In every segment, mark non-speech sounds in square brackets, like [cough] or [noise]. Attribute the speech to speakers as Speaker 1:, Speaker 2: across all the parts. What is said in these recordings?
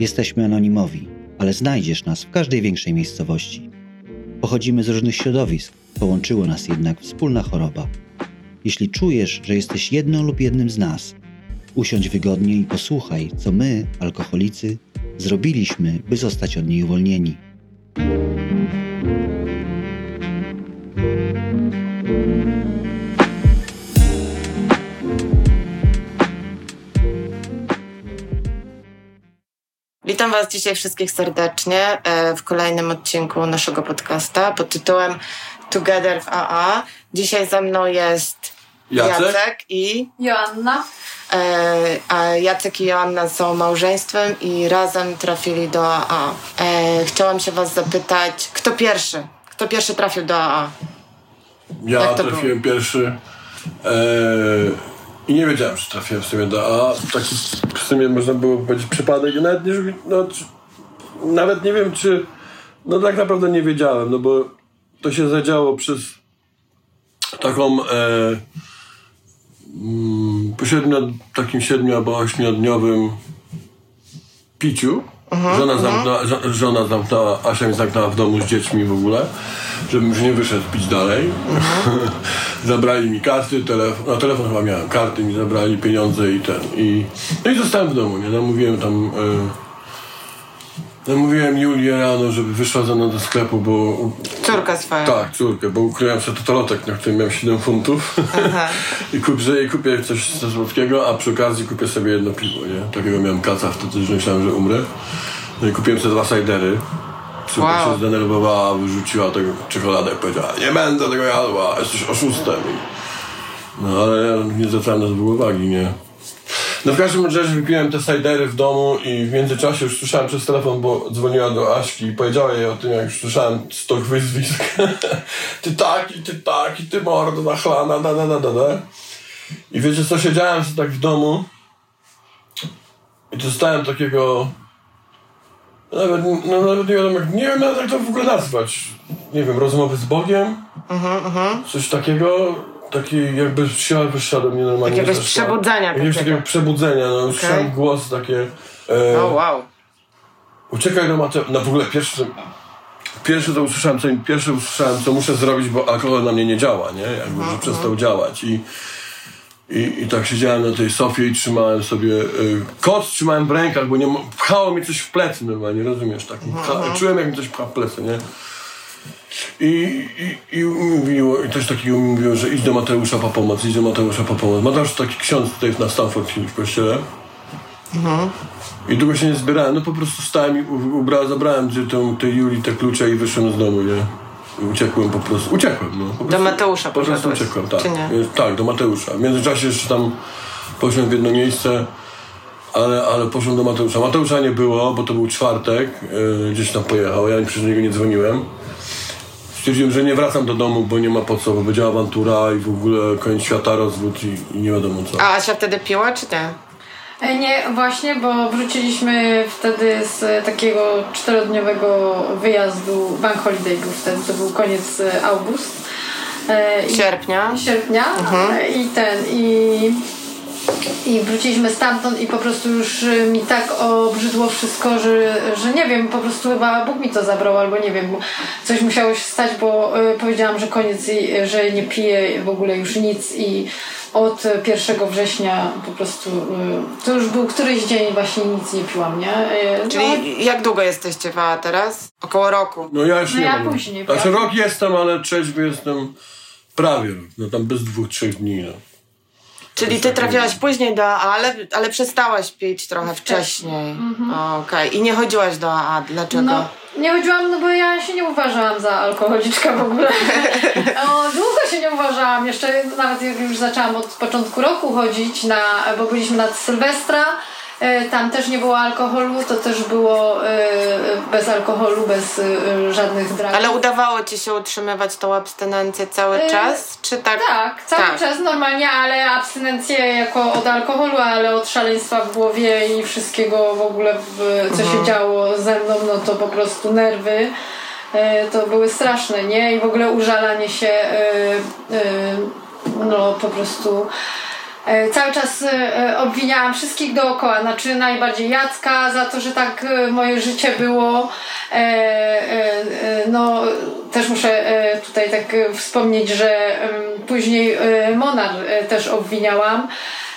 Speaker 1: Jesteśmy anonimowi, ale znajdziesz nas w każdej większej miejscowości. Pochodzimy z różnych środowisk, połączyło nas jednak wspólna choroba. Jeśli czujesz, że jesteś jedną lub jednym z nas, usiądź wygodnie i posłuchaj, co my, alkoholicy, zrobiliśmy, by zostać od niej uwolnieni.
Speaker 2: Was dzisiaj wszystkich serdecznie e, w kolejnym odcinku naszego podcasta pod tytułem Together w AA. Dzisiaj ze mną jest
Speaker 3: Jacek?
Speaker 2: Jacek i
Speaker 4: Joanna.
Speaker 2: e, a Jacek i Joanna są małżeństwem i razem trafili do AA. E, chciałam się Was zapytać, kto pierwszy? Kto pierwszy trafił do AA?
Speaker 3: Ja trafiłem pierwszy e, i nie wiedziałem, czy trafiłem w sumie do A. Taki w sumie można było powiedzieć przypadek. Nawet nie, no, czy, nawet nie wiem, czy. No tak naprawdę nie wiedziałem, no bo to się zadziało przez taką e, mm, siedmiu, takim siedmiu albo ośmiodniowym piciu. Żona, zamknęła, żo- żona zamknęła, Asia mnie zamknęła w domu z dziećmi w ogóle, żebym już nie wyszedł pić dalej. [laughs] zabrali mi karty, telefon, no telefon chyba miałem, karty mi zabrali, pieniądze i ten. I, no i zostałem w domu, nie? Namówiłem tam... Y, namówiłem Julię rano, żeby wyszła ze mną do sklepu, bo...
Speaker 2: Córka swoja.
Speaker 3: Tak, córkę, bo ukryłem sobie totolotek, na którym miałem 7 funtów. [laughs] I kupię, I kupię coś ze słodkiego, a przy okazji kupię sobie jedno piwo, nie? Takiego miałem kaca wtedy, że myślałem, że umrę. No i kupiłem sobie dwa sajdery. Córka
Speaker 2: Wow.
Speaker 3: się zdenerwowała, wyrzuciła tego czekoladę i powiedziała, nie będę tego jadła, jesteś oszustem. No ale ja nie zwracałem na to uwagi, nie? No w każdym razie wypiłem te sajdery w domu i w międzyczasie już słyszałem przez telefon, bo dzwoniła do Aśki i powiedziała jej o tym, jak już słyszałem stok wyzwisk. [laughs] ty taki, ty taki, ty mordo nachlana, da, da, da, da, da. I wiecie co, siedziałem sobie tak w domu i dostałem takiego nawet, no, nawet nie wiadomo, jak, nie wiem jak to w ogóle nazwać. Nie wiem, rozmowy z Bogiem? Coś takiego, taki jakby siła wyższa do mnie normalnie.
Speaker 2: Jakiegoś
Speaker 3: zeszła.
Speaker 2: przebudzenia
Speaker 3: Jakiegoś
Speaker 2: takiego.
Speaker 3: przebudzenia, no usłyszałem głos takie... E,
Speaker 2: O, wow.
Speaker 3: Uciekaj do Mateo. No w ogóle pierwszy, pierwszy to usłyszałem, co, pierwszy usłyszałem, co muszę zrobić, bo alkohol na mnie nie działa, nie? Jakby, że przestał działać i, i, i tak siedziałem na tej sofie i trzymałem sobie, y, koc trzymałem w rękach, bo nie, pchało mi coś w plecy normalnie, rozumiesz? Tak, pcha, czułem jak mi coś pcha w plecy, nie? I, i, i mówiło, i też takiego mówiło, że idź do Mateusza po pomoc, idź do Mateusza po pomoc. Mateusz to taki ksiądz tutaj na Stanford w kościele. I długo się nie zbierałem, no po prostu stałem i ubra, zabrałem gdzie tą, tej Julii te klucze i wyszłem z domu, nie? Uciekłem po prostu, uciekłem, no. Prostu,
Speaker 2: Mateusza
Speaker 3: Po prostu uciekłem, tak. Tak, do Mateusza. W międzyczasie jeszcze tam poszedłem w jedno miejsce, ale, ale poszedłem do Mateusza. Mateusza nie było, bo to był czwartek, e, gdzieś tam pojechał, ja przez niego nie dzwoniłem. Stwierdziłem, że nie wracam do domu, bo nie ma po co, bo będzie awantura i w ogóle koniec świata, rozwód i, i nie wiadomo co.
Speaker 2: A Asia wtedy piła, czy nie?
Speaker 4: E, Nie, właśnie, bo wróciliśmy wtedy z takiego czterodniowego wyjazdu, bank holiday był wtedy, to był koniec e, august. E, i-
Speaker 2: Sierpnia.
Speaker 4: sierpnia e, i ten i, i wróciliśmy stamtąd i po prostu już y, mi tak obrzydło wszystko, że, że nie wiem, po prostu chyba Bóg mi to zabrał albo nie wiem, bo coś musiało się stać, bo y, powiedziałam, że koniec, i, y, że nie piję w ogóle już nic i od 1 września po prostu to już był któryś dzień właśnie nic nie piłam, nie? No,
Speaker 2: Czyli jak długo jesteście w AA teraz? Około roku.
Speaker 3: No ja już
Speaker 4: No
Speaker 3: nie
Speaker 4: ja
Speaker 3: mam.
Speaker 4: później,
Speaker 3: Znaczy rok jestem, ale trzeźwy jestem prawie. No tam bez dwóch, trzech dni. No.
Speaker 2: Czyli ty trafiłaś później do AA, ale, ale przestałaś pić trochę wcześniej. O, Okej. I nie chodziłaś do AA. Dlaczego?
Speaker 4: No, nie chodziłam, no bo ja się nie uważałam za alkoholiczkę w ogóle. [laughs] o, długo się nie uważałam. Jeszcze nawet jak już zaczęłam od początku roku chodzić, na, bo byliśmy na Sylwestra. E, Tam też nie było alkoholu, to też było e, bez alkoholu, bez e, żadnych dragów.
Speaker 2: Ale udawało ci się utrzymywać tą abstynencję cały czas? Czy tak?
Speaker 4: Tak, cały
Speaker 2: Tak.
Speaker 4: czas normalnie, ale abstynencję jako od alkoholu, ale od szaleństwa w głowie i wszystkiego w ogóle, co się działo ze mną, no to po prostu nerwy. To były straszne, nie? I w ogóle użalanie się, no po prostu Cały czas e, obwiniałam wszystkich dookoła, znaczy najbardziej Jacka za to, że tak e, moje życie było. E, e, e, No, też muszę e, tutaj tak e, wspomnieć, że później e, Monar e, też obwiniałam,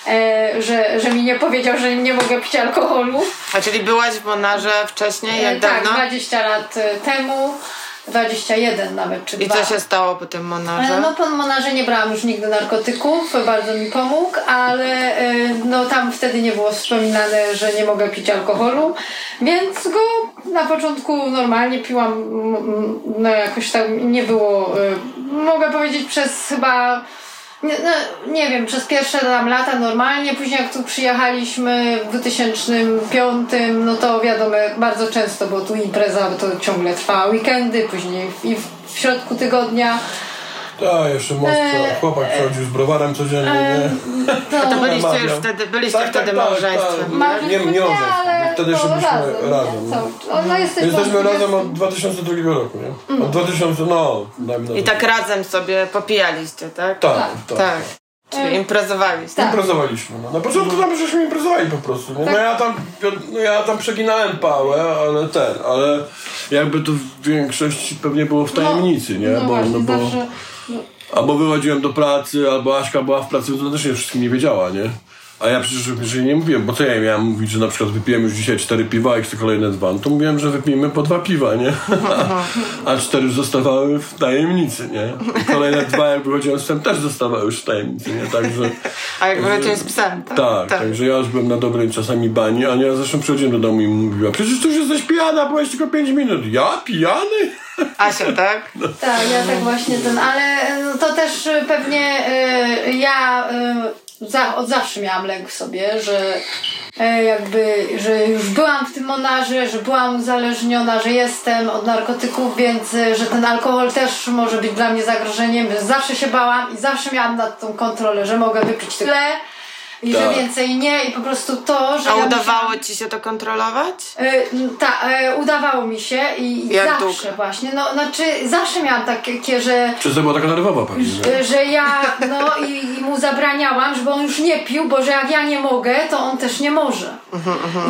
Speaker 4: e, że, że mi nie powiedział, że nie mogę pić alkoholu.
Speaker 2: A czyli byłaś w Monarze wcześniej? Jak
Speaker 4: E, Tak,
Speaker 2: dawno?
Speaker 4: 20 lat e, temu, 21 nawet, czy
Speaker 2: I
Speaker 4: dwa.
Speaker 2: co się stało po tym Monarze?
Speaker 4: E, No po Monarze nie brałam już nigdy narkotyków, bardzo mi pomógł, ale e, no tam wtedy nie było wspominane, że nie mogę pić alkoholu, więc go na początku normalnie piłam, no jakoś tam nie było, e, mogę powiedzieć przez chyba nie, no, nie wiem, przez pierwsze tam lata normalnie, później jak tu przyjechaliśmy w 2005, no to wiadomo, bardzo często, bo tu impreza to ciągle trwała weekendy, później i w, w środku tygodnia.
Speaker 3: Tak, jeszcze mocno.
Speaker 4: E,
Speaker 3: Chłopak przychodził z browarem codziennie, nie?
Speaker 4: To,
Speaker 2: To byliście już wtedy, byliście
Speaker 3: Tak, tak,
Speaker 2: wtedy
Speaker 3: tak,
Speaker 2: małżeństwem.
Speaker 3: tak.
Speaker 4: Małżeństwo
Speaker 3: Nie, nie małżeństwo.
Speaker 4: ale
Speaker 3: Wtedy jeszcze byliśmy
Speaker 4: razem.
Speaker 3: razem.
Speaker 4: nie? Cały- no, jesteśmy,
Speaker 3: razem
Speaker 4: 20
Speaker 3: od 2002 roku, nie? Od 2000, no, dajmy na
Speaker 2: I tak razem sobie popijaliście, tak?
Speaker 3: Tak, tak.
Speaker 2: Tak. Czyli imprezowaliście.
Speaker 4: Tak.
Speaker 3: Imprezowaliśmy. No. Na początku tam żeśmy imprezowali po prostu. Nie? No,
Speaker 4: Tak.
Speaker 3: ja tam, no ja tam przeginałem pałę, ale ten, ale jakby to w większości pewnie było w tajemnicy, nie?
Speaker 4: No
Speaker 3: bo,
Speaker 4: właśnie,
Speaker 3: no bo,
Speaker 4: zawsze...
Speaker 3: albo wychodziłem do pracy, albo Aśka była w pracy, to też nie wszystkim nie wiedziała, nie? A ja przecież nie mówiłem, bo co ja miałem mówić, że na przykład wypiłem już dzisiaj cztery piwa i chcę kolejne dwa, no to mówiłem, że wypijemy po dwa piwa, nie? [laughs] A cztery już zostawały w tajemnicy, nie? I kolejne dwa, jak wychodziłem z psem, też zostawały już w tajemnicy, nie? Także...
Speaker 2: A jak wróciłeś z psem, tak?
Speaker 3: Tak, także ja już byłem na dobrej czasami bani, a ja zresztą przychodziłem do domu i mówiła, przecież tu już jesteś pijana, byłeś tylko 5 minut. Ja pijany? [laughs]
Speaker 2: Asia, tak?
Speaker 4: Tak, ja tak właśnie ten, ale no, to też pewnie y, ja y, za, od zawsze miałam lęk w sobie, że y, jakby, że już byłam w tym monarze, że byłam uzależniona, że jestem od narkotyków, więc y, że ten alkohol też może być dla mnie zagrożeniem, więc zawsze się bałam i zawsze miałam nad tą kontrolę, że mogę wypić tyle i że
Speaker 3: Tak.
Speaker 4: więcej nie i po prostu to, że
Speaker 2: A
Speaker 4: ja
Speaker 2: udawało
Speaker 4: musiałam-
Speaker 2: ci się to kontrolować?
Speaker 4: tak, udawało mi się i
Speaker 2: Jak
Speaker 4: zawsze
Speaker 2: długo?
Speaker 4: właśnie, no znaczy zawsze miałam takie, że
Speaker 3: Czy to była taka nerwowa pewnie, nie?
Speaker 4: że ja no i, i mu zabraniałam, żeby on już nie pił, bo że jak ja nie mogę, to on też nie może.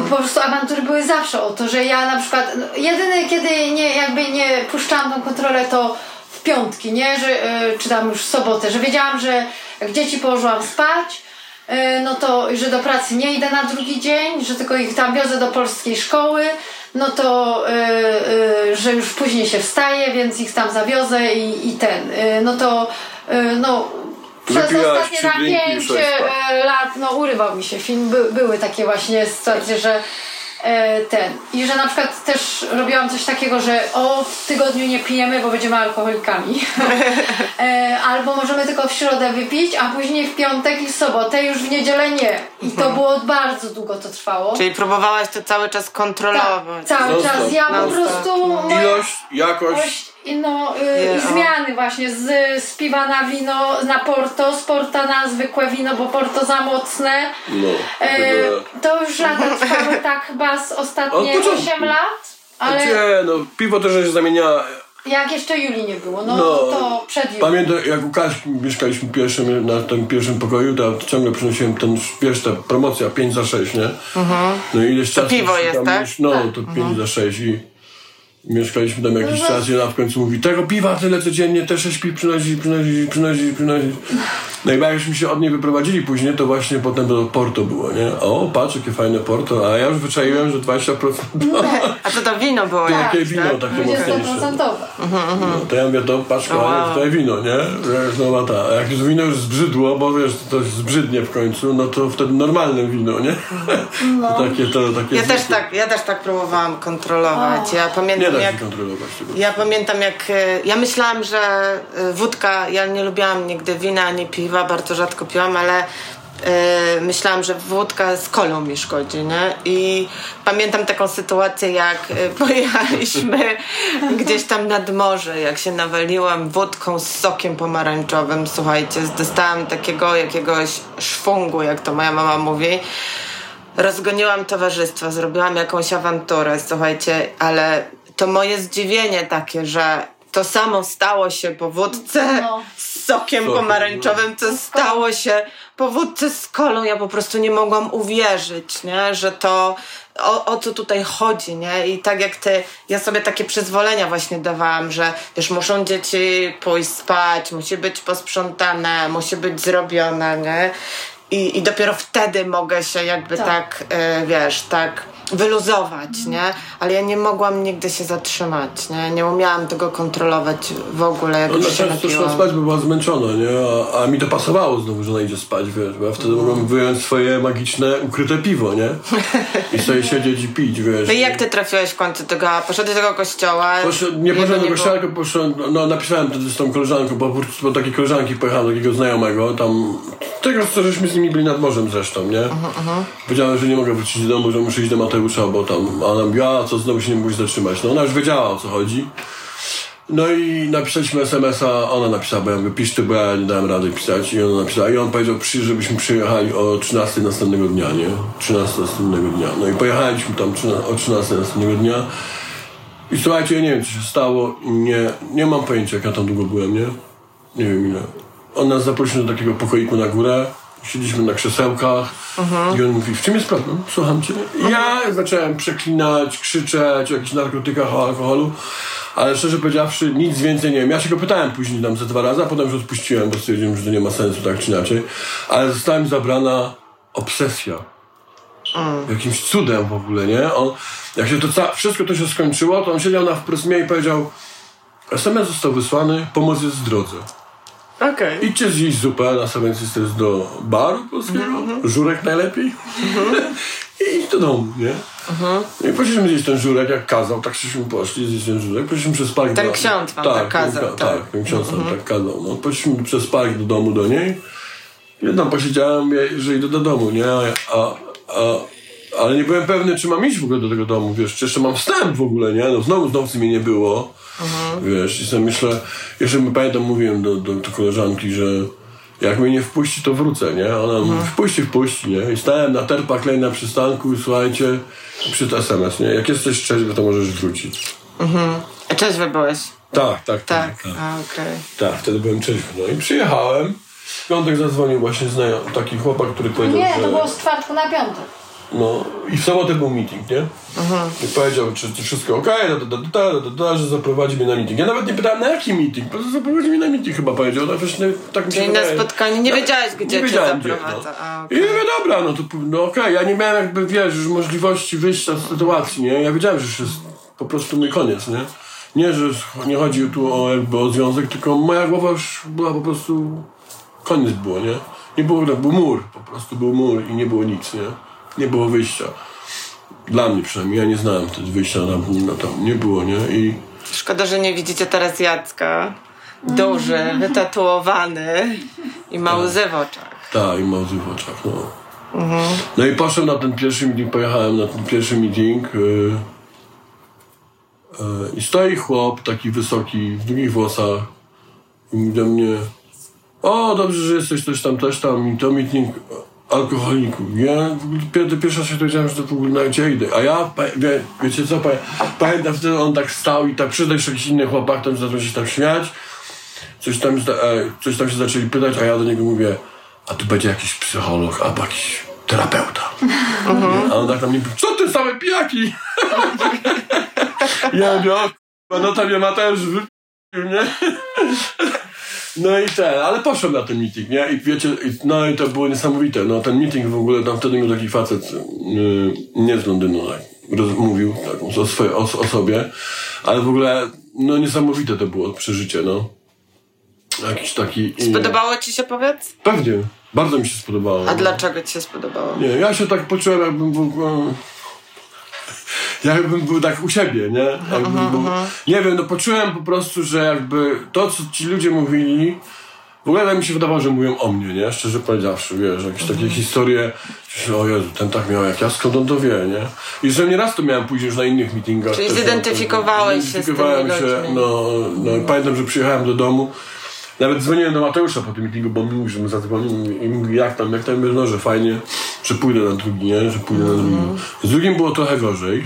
Speaker 4: I po prostu awantury były zawsze o to, że ja na przykład no, jedyny kiedy nie jakby nie puszczałam tą kontrolę to w piątki, nie, że y, czy tam już w sobotę, że wiedziałam, że jak dzieci położyłam spać, no to że do pracy nie idę na drugi dzień, że tylko ich tam wiozę do polskiej szkoły, no to y, y, że już później się wstaje, więc ich tam zawiozę i, i ten, no to no przez
Speaker 3: Wypiłaś
Speaker 4: ostatnie
Speaker 3: i
Speaker 4: pięć e, lat, no urywał mi się film, By, były takie właśnie sytuacje, że e, ten, i że na przykład też robiłam coś takiego, że o w tygodniu nie pijemy, bo będziemy alkoholikami. [laughs] e, albo możemy tylko w środę wypić, a później w piątek i w sobotę, już w niedzielę nie. I to było bardzo długo to trwało.
Speaker 2: Czyli próbowałaś to cały czas kontrolować.
Speaker 4: cały
Speaker 3: Non-stop.
Speaker 4: czas. Ja po prostu...
Speaker 3: Ilość, jakość.
Speaker 4: No, y,
Speaker 2: o.
Speaker 4: zmiany właśnie z, z piwa na wino, na porto, z porta na zwykłe wino, bo porto za mocne.
Speaker 3: No,
Speaker 4: E,
Speaker 3: tego-
Speaker 4: to już lata trwały [laughs] tak chyba z ostatnie
Speaker 3: początku.
Speaker 4: 8 lat, ale
Speaker 3: Nie, no, piwo też się zamieniała.
Speaker 4: jak jeszcze Julii nie było, no,
Speaker 3: No,
Speaker 4: to przed Julią.
Speaker 3: Pamiętam, jak u Kaśki mieszkaliśmy pierwszym, na tym pierwszym pokoju, to ja ciągle przynosiłem ten, wiesz, ta promocja 5 za 6, nie? No i ileś czasu...
Speaker 2: piwo
Speaker 3: już
Speaker 2: jest,
Speaker 3: tam
Speaker 2: tak?
Speaker 3: już- No, to 5 za 6 i mieszkaliśmy tam jakiś
Speaker 4: No
Speaker 3: czas i ona w końcu mówi, tego piwa tyle codziennie, te 6 piw przynosi, przynosi, przynosi, przynosi. No i jak już mi się od niej wyprowadzili później, to właśnie potem to Porto było, nie? O, patrz, jakie fajne Porto, a ja już wyczaiłem, że 20%
Speaker 2: A to to wino było
Speaker 4: Tak.
Speaker 2: Jakieś,
Speaker 3: wino
Speaker 2: tak?
Speaker 3: takie mocniejsze.
Speaker 4: 20%.
Speaker 3: No, to ja mówię, to patrz,
Speaker 2: Wow.
Speaker 3: kochanie, tutaj wino, nie? Znowu ta. A jak już wino już zbrzydło, bo wiesz, to zbrzydnie w końcu, no to wtedy normalne wino, nie? To takie, to takie
Speaker 2: Ja też tak, ja też tak próbowałam kontrolować. Ja
Speaker 3: Nie
Speaker 2: pamiętam
Speaker 3: da
Speaker 2: jak...
Speaker 3: się kontrolować tego.
Speaker 2: Ja pamiętam jak. e, Ja myślałam, że e, wódka. Ja nie lubiłam nigdy wina ani piwa, bardzo rzadko piłam, ale e, myślałam, że wódka z kolą mi szkodzi, nie? I pamiętam taką sytuację, jak e, [laughs] pojechaliśmy gdzieś tam nad morze, jak się nawaliłam wódką z sokiem pomarańczowym, słuchajcie, dostałam takiego jakiegoś szwungu, jak to moja mama mówi. Rozgoniłam towarzystwo, zrobiłam jakąś awanturę, słuchajcie, ale to moje zdziwienie takie, że to samo stało się po wódce
Speaker 4: No.
Speaker 2: z sokiem pomarańczowym, co stało się po wódce z kolą. Ja po prostu nie mogłam uwierzyć, nie? że to o, o co tutaj chodzi, nie? I tak jak ty, ja sobie takie przyzwolenia właśnie dawałam, że wiesz, muszą dzieci pójść spać, musi być posprzątane, musi być zrobione, nie? I, I dopiero wtedy mogę się jakby
Speaker 4: Tak.
Speaker 2: tak, e, wiesz, tak wyluzować, nie? Ale ja nie mogłam nigdy się zatrzymać, nie? Nie umiałam tego kontrolować w ogóle, jak już się
Speaker 3: często szła spać, bo była zmęczona, nie? A, a mi to pasowało znowu, że ona idzie spać, wiesz, bo ja wtedy mogłem wyjąć swoje magiczne, ukryte piwo, nie? [laughs] I sobie siedzieć i pić, wiesz.
Speaker 2: No i jak ty trafiłeś w końcu tego, poszedłeś do tego kościoła?
Speaker 3: Poszedł, nie poszedłem do kościoła, tylko poszedłem, no napisałem wtedy z tą koleżanką, bo, bo takiej koleżanki pojechałem do takiego znajomego, tam, tego co żeśmy z nimi byli nad morzem zresztą, nie? Powiedziałem, że nie mogę wrócić do domu, że muszę iść do Mateusza, bo tam, ona mówi, a co znowu się nie mógłbyś zatrzymać, no ona już wiedziała o co chodzi. No i napisaliśmy SMS-a, ona napisała, bo ja mówię, pisz ty, bo ja nie dałem rady pisać i ona napisała i on powiedział, przy, żebyśmy przyjechali o 13 następnego dnia, nie? 13 następnego dnia. No i pojechaliśmy tam o 13 następnego dnia i słuchajcie, ja nie wiem co się stało, nie, nie mam pojęcia jak ja tam długo byłem, nie? Nie wiem ile. On nas zaprosił do takiego pokoiku na górę, siedzieliśmy na krzesełkach i on mówi, w czym jest problem? Słucham cię. I ja zacząłem przeklinać, krzyczeć o jakichś narkotykach, o alkoholu, ale szczerze powiedziawszy nic więcej nie wiem. Ja się go pytałem później tam ze dwa razy, a potem już odpuściłem, bo stwierdziłem, że to nie ma sensu tak czy inaczej. Ale została mi zabrana obsesja jakimś cudem w ogóle, nie? On, jak się to ca- wszystko to się skończyło, to on siedział na wprost mnie i powiedział SMS został wysłany, pomoc jest w drodze.
Speaker 2: Okej.
Speaker 3: Idźcie zjeść zupę, na sam jest jest do baru polskiego, żurek najlepiej [laughs] i idź do domu, nie? I poszliśmy zjeść ten żurek, jak kazał, tak żeśmy poszli zjeść ten żurek, poszliśmy przez park
Speaker 2: Ten
Speaker 3: do...
Speaker 2: ksiądz wam tak kazał,
Speaker 3: ten, ka-
Speaker 2: tak.
Speaker 3: tak, ten ksiądz nam tak kazał, no. Poszliśmy przez park do domu do niej i tam posiedziałem, że idę do domu, nie? A, a, a, ale nie byłem pewny, czy mam iść w ogóle do tego domu, wiesz, czy jeszcze mam wstęp w ogóle, nie? No znowu, znowu mnie nie było, wiesz, i sobie myślę, jeszcze my pamiętam, mówiłem do, do, do koleżanki, że jak mnie nie wpuści, to wrócę, nie? Ona mówi, wpuści, wpuści, nie? I stałem na terpach lej na przystanku i słuchajcie, przyszedł SMS, nie? Jak jesteś trzeźwy, to możesz wrócić.
Speaker 2: A Cześć wy byłeś?
Speaker 3: Tak, tak,
Speaker 2: Tak.
Speaker 3: tak.
Speaker 2: A, okej.
Speaker 3: Tak, wtedy byłem trzeźwy. No i przyjechałem. W piątek zadzwonił właśnie znajom, taki chłopak, który powiedział,
Speaker 4: Nie,
Speaker 3: że...
Speaker 4: to było z czwartku na piątek.
Speaker 3: No i w sobotę był meeting, nie? I powiedział, czy, czy wszystko ok, da, da, da, da, da, da, że zaprowadzi mnie na meeting. Ja nawet nie pytałem na jaki meeting, po prostu zaprowadzi mnie na meeting chyba powiedział. Tak, właśnie, tak mi się
Speaker 2: Czyli na
Speaker 3: wydaje.
Speaker 2: spotkanie nie wiedziałeś, gdzie cię
Speaker 3: wiedziałem,
Speaker 2: zaprowadza.
Speaker 3: No.
Speaker 2: okej.
Speaker 3: I mówię, dobra, no to no okej, ja nie miałem jakby, wiesz, już możliwości wyjścia z sytuacji, nie? Ja wiedziałem, że już jest po prostu mój koniec, nie? Nie, że nie chodzi tu o jakby o związek, tylko moja głowa już była po prostu... Koniec było, nie? Nie było, tak, był mur, po prostu był mur i nie było nic, nie? Nie było wyjścia. Dla mnie przynajmniej, ja nie znałem wtedy wyjścia na, na tam, nie było, nie? I
Speaker 2: Szkoda, że nie widzicie teraz Jacka. Duży, wytatuowany i ma łzy w oczach.
Speaker 3: Tak, i ma łzy w oczach, no. No i poszedłem na ten pierwszy meeting, pojechałem na ten pierwszy meeting yy, yy, i stoi chłop taki wysoki, w długich włosach i mówi do mnie o, dobrze, że jesteś coś tam, też tam i to meeting alkoholików. Ja pier- pierwszy raz się dowiedziałem, że to w ogóle na gdzie idę. A ja, wie, wiecie co, pa, pamiętam wtedy on tak stał i tak przyszedł jeszcze jakiś inny chłopak, tam zaczął się tam śmiać coś tam, e, coś tam się zaczęli pytać, a ja do niego mówię, a tu będzie jakiś psycholog albo jakiś terapeuta. A on tak tam mi mówi, co ty same pijaki? [laughs] ja mówię, o no tam nie ma też, nie? No i ten, ale poszłem na ten meeting, nie? I wiecie, i, no i to było niesamowite. No ten meeting w ogóle, tam wtedy mi taki facet, yy, nie z Londynu, tak, mówił tak, o, swoje, o, o sobie, ale w ogóle, no niesamowite to było przeżycie, no. Jakiś taki... i-
Speaker 2: Spodobało ci się, powiedz?
Speaker 3: Pewnie, bardzo mi się spodobało.
Speaker 2: A dlaczego ci się spodobało?
Speaker 3: Nie, ja się tak poczułem, jakbym był. E, Jakbym był tak u siebie, nie? Jakbym był, nie wiem, no poczułem po prostu, że jakby to, co ci ludzie mówili, w ogóle tak mi się wydawało, że mówią o mnie, nie? Szczerze powiedziawszy, wiesz, jakieś takie historie, że o Jezu, ten tak miał jak ja, skąd on to wie, nie? I że nieraz to miałem później już na innych meetingach.
Speaker 2: Czyli
Speaker 3: też,
Speaker 2: zidentyfikowałeś się z tymi
Speaker 3: zidentyfikowałem się,
Speaker 2: ludźmi.
Speaker 3: no, no, pamiętam, że przyjechałem do domu, nawet dzwoniłem do Mateusza po tym meetingu, bo mi mówił, że my zadzwonimy i mówi, jak tam, jak tam, Mówię, no, że fajnie, że pójdę na drugi, nie? Że pójdę na drugi. Z drugim było trochę gorzej.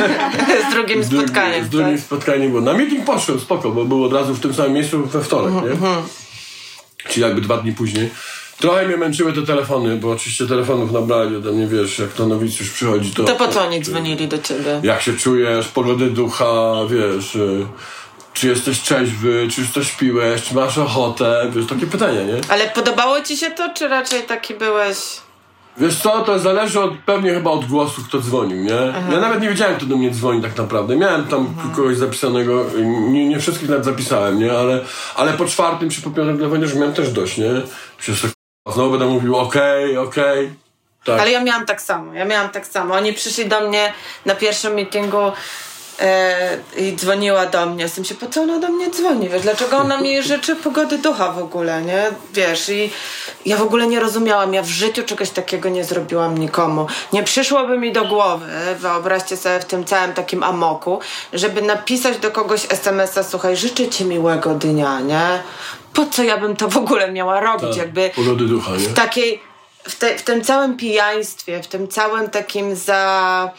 Speaker 3: [laughs]
Speaker 2: z drugim spotkaniem.
Speaker 3: Z drugim
Speaker 2: tak?
Speaker 3: spotkanie było. Na meeting poszłem, spoko, bo był od razu w tym samym miejscu we wtorek, nie? Czyli jakby dwa dni później. Trochę mnie męczyły te telefony, bo oczywiście telefonów nabrali ode mnie, wiesz, jak to nowicjusz przychodzi, to...
Speaker 2: To po co oni dzwonili do ciebie?
Speaker 3: Jak się czujesz, pogody ducha, wiesz... Czy jesteś trzeźwy, czy już coś piłeś, czy masz ochotę, wiesz, takie pytania, nie?
Speaker 2: Ale podobało ci się to, czy raczej taki byłeś...
Speaker 3: Wiesz co, to zależy od, pewnie chyba od głosu, kto dzwonił, nie? Ja nawet nie wiedziałem, kto do mnie dzwoni tak naprawdę. Miałem tam kogoś zapisanego, nie, nie wszystkich nawet zapisałem, nie? Ale, ale po czwartym czy po piątym telefonie już miałem też dość, nie? Się sobie, znowu będę mówił okej, okej. Tak.
Speaker 2: Ale ja miałam tak samo, ja miałam tak samo. Oni przyszli do mnie na pierwszym meetingu i dzwoniła do mnie. Jestem się, po co ona do mnie dzwoni? Wiesz, dlaczego ona mi życzy pogody ducha w ogóle, nie? Wiesz, i ja w ogóle nie rozumiałam. Ja w życiu czegoś takiego nie zrobiłam nikomu. Nie przyszłoby mi do głowy, wyobraźcie sobie w tym całym takim amoku, żeby napisać do kogoś SMS-a, słuchaj, życzę ci miłego dnia, nie? Po co ja bym to w ogóle miała robić?
Speaker 3: Tak,
Speaker 2: Jakby
Speaker 3: Pogody ducha, nie?
Speaker 2: w takiej, w, te, w tym całym pijaństwie, w tym całym takim za,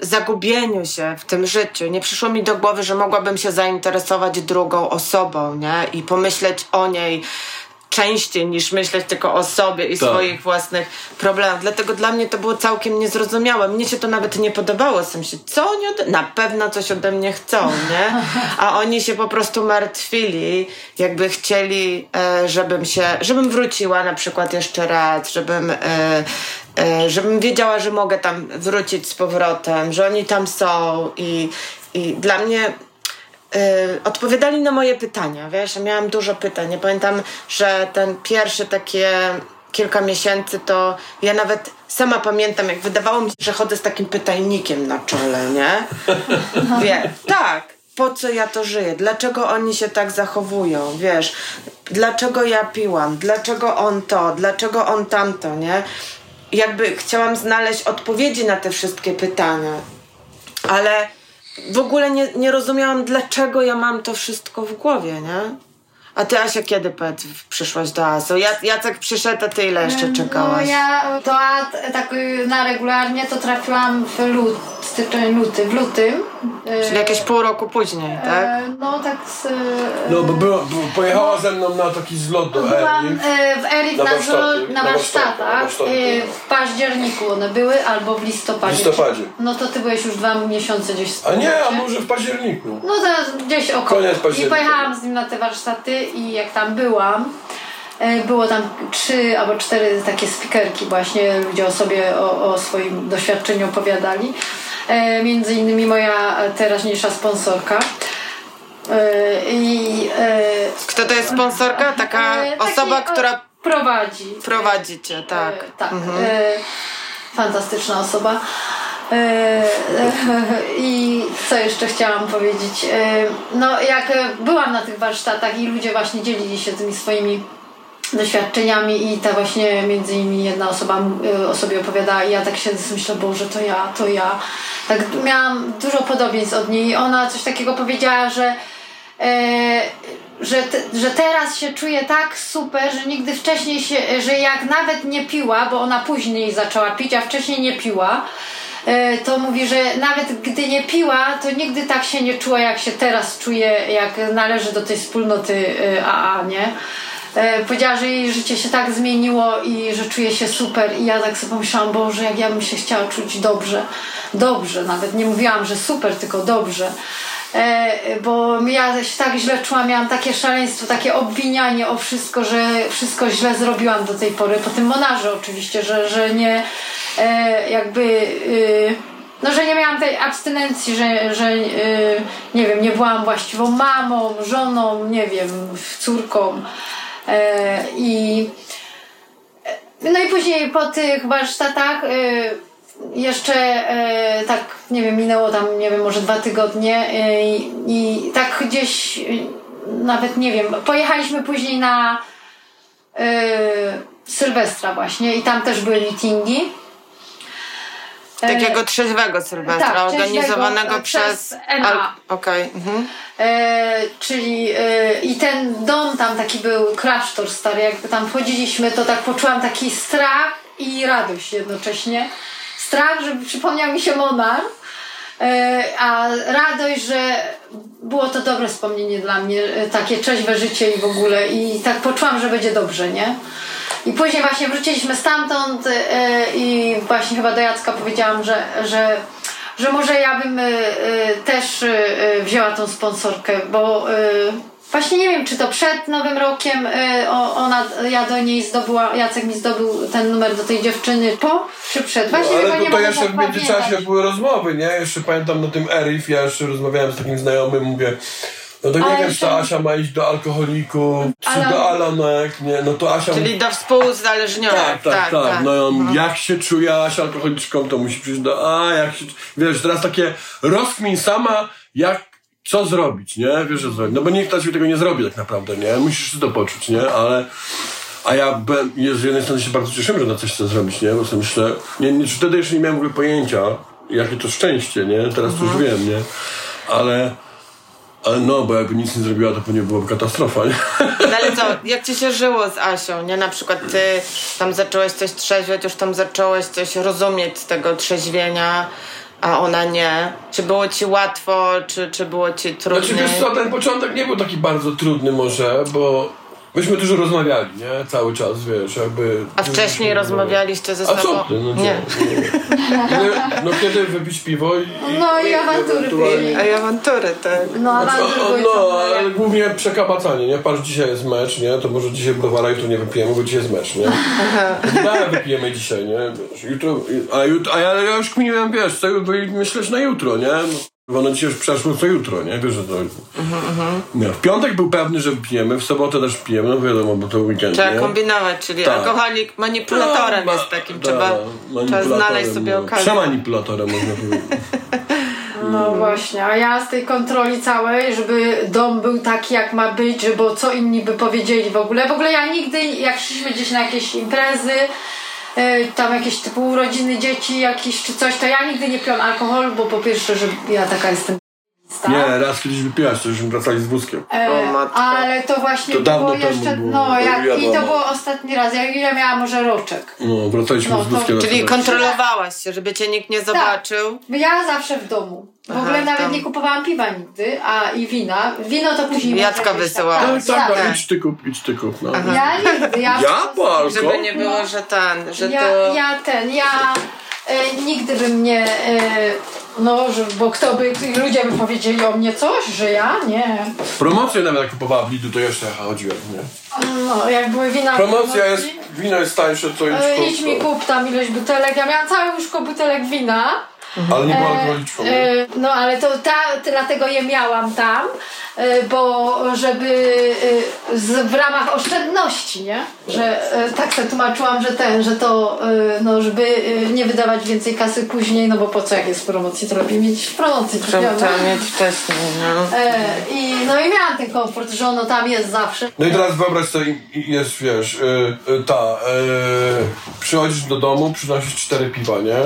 Speaker 2: zagubieniu się w tym życiu, nie przyszło mi do głowy, że mogłabym się zainteresować drugą osobą, nie? I pomyśleć o niej częściej niż myśleć tylko o sobie i
Speaker 3: Tak.
Speaker 2: swoich własnych problemach. Dlatego dla mnie to było całkiem niezrozumiałe. Mnie się to nawet nie podobało. Jestem się, co oni ode... Na pewno coś ode mnie chcą, nie? A oni się po prostu martwili, jakby chcieli, e, żebym się, żebym wróciła na przykład jeszcze raz, żebym, e, żebym wiedziała, że mogę tam wrócić z powrotem, że oni tam są i, i dla mnie y, odpowiadali na moje pytania, wiesz, ja miałam dużo pytań. Ja pamiętam, że ten pierwszy takie kilka miesięcy to ja nawet sama pamiętam, jak wydawało mi się, że chodzę z takim pytajnikiem na czole, nie? [laughs] Wie, tak. Po co ja to żyję? Dlaczego oni się tak zachowują? Wiesz, dlaczego ja piłam? Dlaczego on to? Dlaczego on tamto, nie? Jakby chciałam znaleźć odpowiedzi na te wszystkie pytania ale w ogóle nie, nie rozumiałam, dlaczego ja mam to wszystko w głowie, nie? A ty, Asia, kiedy powiedz, przyszłaś do ASO? Ja, Jacek przyszedł, a ty ile jeszcze czekałaś?
Speaker 4: No ja do AT tak y, na regularnie to trafiłam w lut, styczeń, luty, w lutym.
Speaker 2: Czyli jakieś pół roku później, tak?
Speaker 4: e, No tak z... y,
Speaker 3: No, bo była, bo pojechała ze mną na taki zlot do
Speaker 4: Byłam
Speaker 3: Eri.
Speaker 4: e, w Erik
Speaker 3: Na
Speaker 4: na,
Speaker 3: warsztaty,
Speaker 4: na
Speaker 3: na
Speaker 4: warsztatach. e. W październiku one były albo w listopadzie.
Speaker 3: W listopadzie.
Speaker 4: No to ty byłeś już dwa miesiące gdzieś w
Speaker 3: A nie, a może w październiku.
Speaker 4: No to gdzieś około.
Speaker 3: Koniec
Speaker 4: I
Speaker 3: października.
Speaker 4: pojechałam z nim na te warsztaty i jak tam byłam, e, było tam trzy albo cztery takie spikerki właśnie, ludzie o sobie, o, o swoim doświadczeniu opowiadali. E, Między innymi moja teraźniejsza sponsorka. E, I e,
Speaker 2: Kto to jest sponsorka? Taka osoba, która
Speaker 4: prowadzi.
Speaker 2: prowadzi cię, tak.
Speaker 4: Tak. E, fantastyczna osoba. [laughs] I co jeszcze chciałam powiedzieć? No, jak byłam na tych warsztatach i ludzie właśnie dzielili się tymi swoimi doświadczeniami i ta właśnie między innymi jedna osoba e, o sobie opowiadała i ja tak sobie myślę, Boże, to ja, to ja. Tak miałam dużo podobieństw od niej. Ona coś takiego powiedziała, że e, że, te, że teraz się czuje tak super, że nigdy wcześniej się, że jak nawet nie piła, bo ona później zaczęła pić, a wcześniej nie piła, e, to mówi, że nawet gdy nie piła, to nigdy tak się nie czuła, jak się teraz czuje, jak należy do tej wspólnoty e, AA, nie? E, Powiedziała, że jej życie się tak zmieniło i że czuje się super i ja tak sobie pomyślałam, Boże, jak ja bym się chciała czuć dobrze, dobrze, nawet nie mówiłam, że super, tylko dobrze. E, bo ja się tak źle czułam, miałam takie szaleństwo, takie obwinianie o wszystko, że wszystko źle zrobiłam do tej pory, po tym monarze oczywiście, że, że nie e, jakby... y, no, że nie miałam tej abstynencji, że, że y, nie wiem, nie byłam właściwą mamą, żoną, nie wiem, córką. E, I no i później po tych warsztatach y, jeszcze y, tak, nie wiem, minęło tam, nie wiem, może dwa tygodnie y, i tak gdzieś nawet nie wiem, pojechaliśmy później na Sylwestra właśnie i tam też były meetingi.
Speaker 2: Takiego trzeźwego Sylwestra,
Speaker 4: tak,
Speaker 2: organizowanego
Speaker 4: trzeźwego,
Speaker 2: przez... Al- Okej. mhm.
Speaker 4: E, czyli e, i ten dom tam taki był klasztor stary, jakby tam wchodziliśmy, to tak poczułam taki strach i radość jednocześnie. Strach, żeby przypomniał mi się Monar, e, a radość, że było to dobre wspomnienie dla mnie, e, takie trzeźwe życie i w ogóle i tak poczułam, że będzie dobrze, nie? I później właśnie wróciliśmy stamtąd e, i właśnie chyba do Jacka powiedziałam, że, że, że może ja bym e, e, też e, wzięła tą sponsorkę, bo e, właśnie nie wiem, czy to przed Nowym Rokiem o- ona, ja do niej zdobyła, Jacek mi zdobył ten numer do tej dziewczyny, po czy przed? Właśnie chyba
Speaker 3: Ale
Speaker 4: nie
Speaker 3: to, to
Speaker 4: mogę
Speaker 3: jeszcze w międzyczasie były rozmowy, nie? Jeszcze pamiętam na tym Erif, ja jeszcze rozmawiałem z takim znajomym, mówię, no to nie
Speaker 4: Ale
Speaker 3: wiem, czy Asia ma iść do alkoholików, czy
Speaker 4: Ale-
Speaker 3: do Alonek, nie? No to Asia...
Speaker 2: Czyli do współuzależnionych.
Speaker 3: Tak, tak, tak. No i on, jak się czuje Asia alkoholiczką, to musi przyjść do... A, jak się... Wiesz, teraz takie rozkmin sama, jak... Co zrobić, nie? Wiesz, że zrobić. No bo nikt ci tego nie zrobi tak naprawdę, nie? Musisz to poczuć, nie? Ale... A ja byłem, z jednej strony się bardzo cieszyłem, że na coś chcę zrobić, nie? Bo sobie myślę... Nie, nie, wtedy jeszcze nie miałem w ogóle pojęcia, jakie to szczęście, nie? Teraz to już wiem, nie? Ale... Ale no, bo jakby nic nie zrobiła, to pewnie byłaby katastrofa, nie?
Speaker 2: No ale co, jak ci się żyło z Asią, nie? Na przykład ty tam zacząłeś coś trzeźwieć, już tam zacząłeś coś rozumieć z tego trzeźwienia, a ona nie. Czy było ci łatwo, czy, czy było ci
Speaker 3: Znaczy
Speaker 2: trudniej?
Speaker 3: wiesz co, ten początek nie był taki bardzo trudny może, bo myśmy dużo rozmawiali, nie? Cały czas, wiesz, jakby...
Speaker 2: A wcześniej rozmawialiście ze
Speaker 3: A
Speaker 2: sobą?
Speaker 3: co ty? No,
Speaker 2: nie.
Speaker 3: nie. nie. No kiedy wypić piwo i...
Speaker 4: No i awantury
Speaker 3: ewentualnie-
Speaker 4: byli.
Speaker 2: A i awantury, tak.
Speaker 4: No,
Speaker 3: Znaczy,
Speaker 4: awantury
Speaker 3: no,
Speaker 4: ciągle,
Speaker 3: ale
Speaker 4: jak-
Speaker 3: głównie przekabacanie, nie? Patrz, dzisiaj jest mecz, nie? To może dzisiaj browara jutro nie wypijemy, bo dzisiaj jest mecz, nie? No, wypijemy dzisiaj, nie? Wiesz, Jutro, a, jutro, a ja, ja już kminiłem, wiesz, co myśleć na jutro, nie? Bo ono dzisiaj już przeszło co jutro, nie? Wiesz, że to... Nie, w piątek był pewny, że pijemy, w sobotę też pijemy, no wiadomo, bo to weekend,
Speaker 2: Trzeba
Speaker 3: nie?
Speaker 2: kombinować, czyli
Speaker 3: Tak.
Speaker 2: alkoholik manipulatorem
Speaker 3: No,
Speaker 2: jest takim,
Speaker 3: da,
Speaker 2: trzeba, trzeba znaleźć sobie
Speaker 3: no.
Speaker 2: okazję.
Speaker 3: Przemanipulatorem można powiedzieć. [laughs]
Speaker 4: No właśnie, a ja z tej kontroli całej, żeby dom był taki jak ma być, że bo co inni by powiedzieli w ogóle. W ogóle ja nigdy, jak szliśmy gdzieś na jakieś imprezy, tam jakieś typu urodziny dzieci jakieś czy coś, to ja nigdy nie piłam alkoholu, bo po pierwsze, że ja taka jestem stara.
Speaker 3: Nie, raz kiedyś wypiłaś, to już wracali z wózkiem.
Speaker 4: E,
Speaker 2: O,
Speaker 4: ale to właśnie
Speaker 3: To dawno
Speaker 4: było
Speaker 3: temu
Speaker 4: jeszcze,
Speaker 3: było.
Speaker 4: no jak,
Speaker 3: Ja
Speaker 4: i to było ostatni raz, jak ile miałam może roczek.
Speaker 3: No, wracaliśmy
Speaker 4: No,
Speaker 3: z
Speaker 4: to-
Speaker 3: wózkiem.
Speaker 2: Czyli
Speaker 3: na
Speaker 2: kontrolowałaś się, żeby cię nikt nie zobaczył.
Speaker 4: Ja zawsze w domu. W
Speaker 2: Aha,
Speaker 4: ogóle nawet
Speaker 2: tam.
Speaker 4: nie kupowałam piwa nigdy, a i wina. Wino to później
Speaker 2: Jacka wysyłała.
Speaker 3: Tak, tak,
Speaker 4: tak.
Speaker 3: tak, idź ty kup, idź ty kup, no.
Speaker 4: Ja nigdy, ja,
Speaker 3: Ja alko?
Speaker 2: Żeby nie było, że ten, że
Speaker 4: ja,
Speaker 2: to...
Speaker 4: ja ten, ja e, nigdy bym nie, e, no, że, bo kto by, ludzie by powiedzieli o mnie coś, że ja? Nie.
Speaker 3: Promocję nawet jak kupowała w Lidu, to jeszcze chodziłem, nie?
Speaker 4: No, jak były wina
Speaker 3: Promocja jest, wino jest tańsze, to idź
Speaker 4: e, idź mi kup tam ileś butelek, ja miałam całe łóżko butelek wina.
Speaker 3: Ale nie było
Speaker 4: E,
Speaker 3: alkoholiczką,
Speaker 4: e, No ale to ta, dlatego je miałam tam, e, bo żeby e, z, w ramach oszczędności, nie? Że e, tak sobie tłumaczyłam, że ten, że to, e, no żeby e, nie wydawać więcej kasy później, no bo po co jak jest w promocji, to lepiej mieć w promocji,
Speaker 2: Trzeba mieć wcześniej, no.
Speaker 4: E, I no i miałam ten komfort, że ono tam jest zawsze.
Speaker 3: No i teraz wyobraź sobie, jest, wiesz, y, y, ta, y, przychodzisz do domu, przynosisz cztery piwa, nie?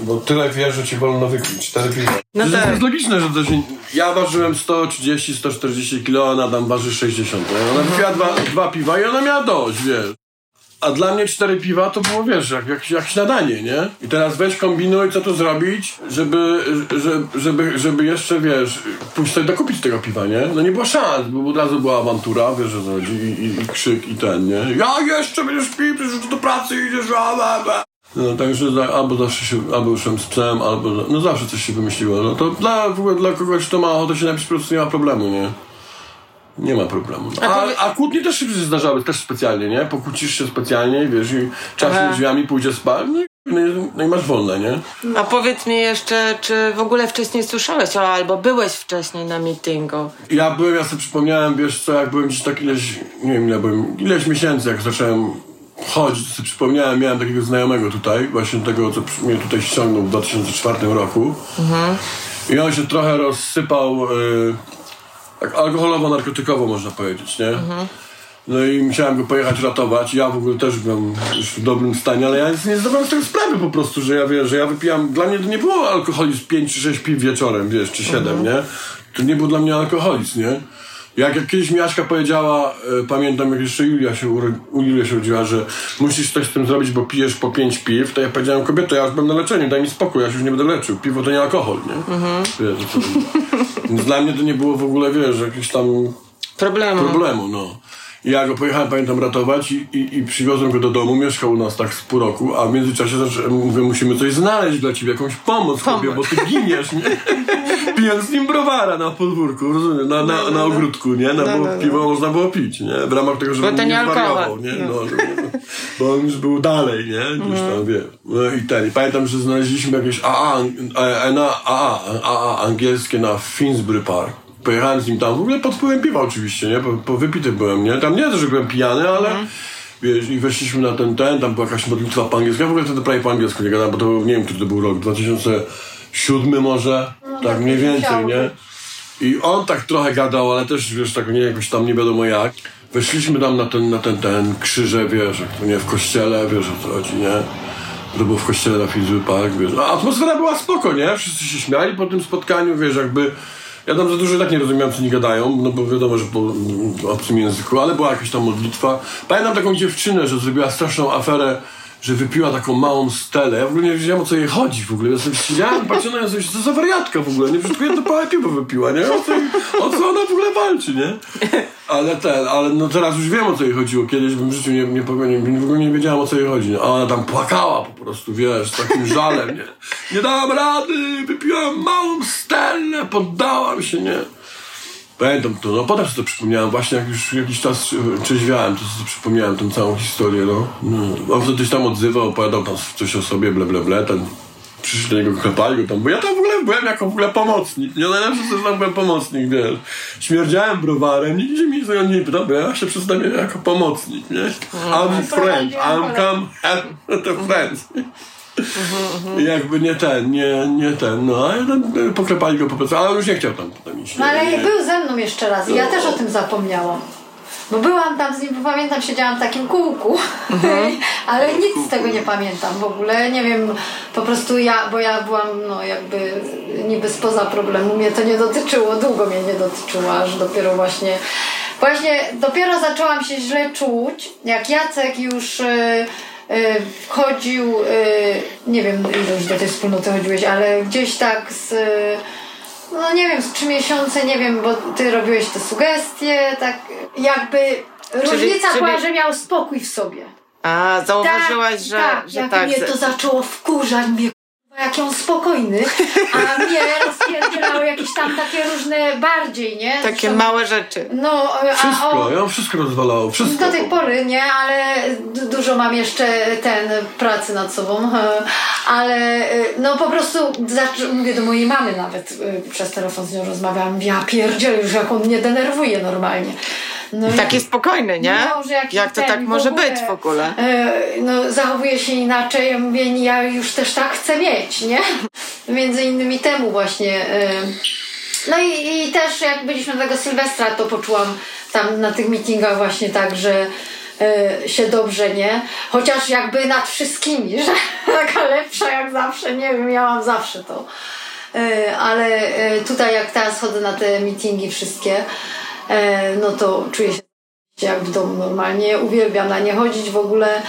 Speaker 3: Bo tyle wiesz, że ci wolno wypić, cztery piwa.
Speaker 2: No
Speaker 3: to
Speaker 2: tak.
Speaker 3: jest logiczne, że to się, ja ważyłem 130, 140 kilo, ona tam waży 60, nie? Ona wypiła dwa, dwa piwa i ona miała dość, wiesz. A dla mnie cztery piwa to było, wiesz, jak, jak, jak śniadanie, nie? I teraz weź kombinuj, co tu zrobić, żeby, żeby, żeby, żeby jeszcze, wiesz, pójść sobie dokupić tego piwa, nie? No nie było szans, bo od razu była awantura, wiesz, że chodzi, i, i, i krzyk, i ten, nie? Ja jeszcze będziesz pił, przecież do pracy idziesz, a, a, a. No także za, albo zawsze się, albo ruszam z psem, albo, no zawsze coś się wymyśliło. No to dla, dla kogoś, kto ma ochotę się napić, po prostu nie ma problemu, nie? Nie ma problemu. A, a kłótnie też się zdarzały, też specjalnie, nie? Pokłócisz się specjalnie, wiesz, i czasem drzwiami pójdzie spać, no i, no i- no i masz wolne, nie?
Speaker 2: A powiedz mi jeszcze, czy w ogóle wcześniej słyszałeś albo byłeś wcześniej na meetingu?
Speaker 3: Ja byłem, ja sobie przypomniałem, wiesz co, jak byłem gdzieś tak ileś, nie wiem ile byłem, ileś miesięcy, jak zacząłem sobie przypomniałem, miałem takiego znajomego tutaj, właśnie tego, co mnie tutaj ściągnął w 2004 roku. I on się trochę rozsypał, y, tak alkoholowo-narkotykowo można powiedzieć, nie? No i musiałem go pojechać ratować. Ja w ogóle też byłem już w dobrym stanie, ale ja nie zdawałem z tego sprawy po prostu, że ja wiesz, że ja wypijam. Dla mnie to nie było alkoholizm 5 czy 6 piw wieczorem, wiesz, czy 7, nie? To nie był dla mnie alkoholizm, nie? Jak, kiedyś Miaszka powiedziała, e, pamiętam jak jeszcze Julia się, uro, u Julia się urodziła, że musisz coś z tym zrobić, bo pijesz po pięć piw, to ja powiedziałem, kobieto, ja już byłem na leczeniu, daj mi spokój, ja się już nie będę leczył. Piwo to nie alkohol, nie? Wiesz, o co chodzi. Więc dla mnie to nie było w ogóle, wiesz, jakieś tam
Speaker 2: Problemu.
Speaker 3: problemu, no. Ja go pojechałem, pamiętam, ratować i, i, i przywiozłem go do domu, mieszkał u nas tak z pół roku, a w międzyczasie mówię, musimy coś znaleźć dla ciebie, jakąś pomoc, chłopie, bo ty giniesz, nie? Pijąc z nim browara na podwórku, rozumiem, na, na, na ogródku, nie?
Speaker 2: No,
Speaker 3: bo
Speaker 2: no, no.
Speaker 3: piwo można było pić, nie? W ramach tego, żeby on
Speaker 2: nie
Speaker 3: zwariował, nie? No, żeby, bo on już był dalej, nie? Gdzieś tam, wie. No i ten, i pamiętam, że znaleźliśmy jakieś AA, a, na, AA, AA angielskie na Finsbury Park. Pojechałem z nim tam, w ogóle pod wpływem piwa oczywiście, nie? Po, po wypity byłem, nie? Tam nie to, że byłem pijany, ale wiesz, i weszliśmy na ten, ten, tam była jakaś modlitwa po angielsku. Ja w ogóle wtedy prawie po angielsku nie gadałem, bo to był, nie wiem, który to był rok, 2007 może, tak
Speaker 4: tak
Speaker 3: mniej więcej, nie? I on tak trochę gadał, ale też, wiesz, tak nie jakoś tam nie wiadomo jak. Weszliśmy tam na ten, na ten, ten krzyże, wiesz, to nie, w kościele, wiesz o co chodzi, nie? To było w kościele na Finsbury Park, wiesz. A atmosfera była spoko, nie? Wszyscy się śmiali po tym spotkaniu, wiesz, jakby... Ja tam za dużo tak nie rozumiałem, co nie gadają, no bo wiadomo, że po mm, obcym języku, ale była jakaś tam modlitwa. Pamiętam taką dziewczynę, że zrobiła straszną aferę, że wypiła taką małą stelę. Ja w ogóle nie wiedziałem, o co jej chodzi w ogóle. Ja sobie siedziałem, patrzyłem na nią, sobie, co za wariatka w ogóle, nie? Przecież jedno pałe piwo wypiła, nie? O co, o co ona w ogóle walczy, nie? Ale ten, ale no teraz już wiem, o co jej chodziło. Kiedyś bym w życiu nie, nie, nie, w ogóle nie wiedziałem, o co jej chodzi. A ona tam płakała po prostu, wiesz, takim żalem, nie? Nie dałam rady, wypiłam małą stelę, poddałam się, nie? Pamiętam to, no potem sobie to przypomniałem, właśnie jak już jakiś czas trzeźwiałem, to sobie przypomniałem tę całą historię, no. no. On wtedy się tam odzywał, opowiadał tam coś o sobie, ble, ble, ble, ten przyszli do niego, klepali go tam, bo ja tam w ogóle byłem jako w ogóle pomocnik, nie najlepsze, że tam byłem pomocnik, wiesz. Śmierdziałem browarem, nikt się mi tego nie pytał, bo ja się przedstawiałem jako pomocnik, nie. I'm friend, I'm come help [laughs] the friends. I jakby nie ten, nie, nie ten, no a ja tam e, poklepali go po prostu, ale już nie chciał tam potem iść.
Speaker 4: No ale
Speaker 3: nie,
Speaker 4: był ze mną jeszcze raz i ja też o tym zapomniałam. Bo byłam tam z nim, bo pamiętam, siedziałam w takim kółku, [laughs] ale nic z tego nie pamiętam w ogóle. Nie wiem, po prostu ja, bo ja byłam no jakby niby spoza problemu, mnie to nie dotyczyło, długo mnie nie dotyczyło, aż dopiero właśnie, właśnie dopiero zaczęłam się źle czuć, jak Jacek już y, y, wchodził, y, nie wiem ile już do tej wspólnoty chodziłeś, ale gdzieś tak z no nie wiem, z trzy miesiące, nie wiem, bo ty robiłeś te sugestie, tak jakby różnica
Speaker 2: czyli-
Speaker 4: była, że miał spokój w sobie.
Speaker 2: A, zauważyłaś, że,
Speaker 4: tak,
Speaker 2: że
Speaker 4: jak
Speaker 2: tak.
Speaker 4: mnie to zaczęło wkurzać, mnie k***a, jak on spokojny, a mnie [laughs] rozpierdzielały jakieś tam takie różne bardziej, nie?
Speaker 2: Takie
Speaker 4: Zresztą-
Speaker 2: małe rzeczy.
Speaker 4: No, a
Speaker 3: Wszystko,
Speaker 4: o,
Speaker 3: ja wszystko rozwalało, wszystko.
Speaker 4: do tej pory nie, ale du- dużo mam jeszcze ten pracy nad sobą, [laughs] ale y, no po prostu mówię do mojej mamy nawet y, przez telefon z nią rozmawiałam, ja pierdzielę już jak on mnie denerwuje normalnie. No i-
Speaker 2: Taki spokojny, nie?
Speaker 4: no, jakiś
Speaker 2: Jak to
Speaker 4: ten
Speaker 2: tak może
Speaker 4: ogóle,
Speaker 2: być w ogóle?
Speaker 4: e, No, zachowuje się inaczej. Ja mówię, ja już też tak chcę mieć, nie? [laughs] Między innymi temu właśnie. e, No i, i też jak byliśmy tego Sylwestra, to poczułam tam na tych meetingach właśnie tak, że e, się dobrze, nie? Chociaż jakby nad wszystkimi, [laughs] że taka lepsza jak zawsze, nie wiem, ja mam zawsze to. Ale tutaj jak teraz chodzę na te meetingi wszystkie, no to czuję się jak w domu normalnie. Uwielbiam na nie chodzić w ogóle.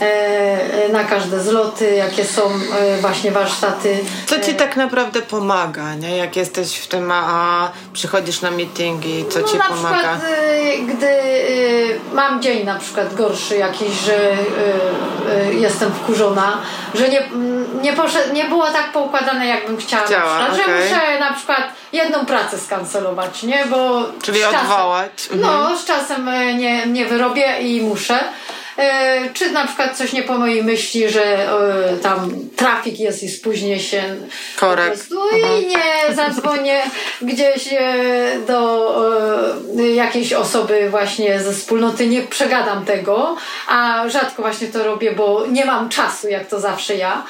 Speaker 4: E, e, Na każde zloty, jakie są e, właśnie warsztaty.
Speaker 2: Co ci tak naprawdę pomaga, nie? Jak jesteś w tym AA, przychodzisz na meetingi, co
Speaker 4: no
Speaker 2: ci
Speaker 4: na
Speaker 2: pomaga?
Speaker 4: przykład gdy mam dzień na przykład gorszy jakiś, że jestem wkurzona, że nie, nie, poszedł, nie było tak poukładane jakbym chciała,
Speaker 2: Chciała,
Speaker 4: na przykład,
Speaker 2: okej.
Speaker 4: że muszę na przykład jedną pracę skancelować, nie? Bo
Speaker 2: Czyli
Speaker 4: z czasem-
Speaker 2: odwołać. Mhm.
Speaker 4: No, z czasem nie, nie wyrobię i muszę. E, Czy na przykład coś nie po mojej myśli, że e, tam trafik jest i spóźnię się.
Speaker 2: Korek.
Speaker 4: Po prostu I nie zadzwonię gdzieś e, do jakiejś osoby właśnie ze wspólnoty, nie przegadam tego, a rzadko właśnie to robię, bo nie mam czasu, jak to zawsze ja.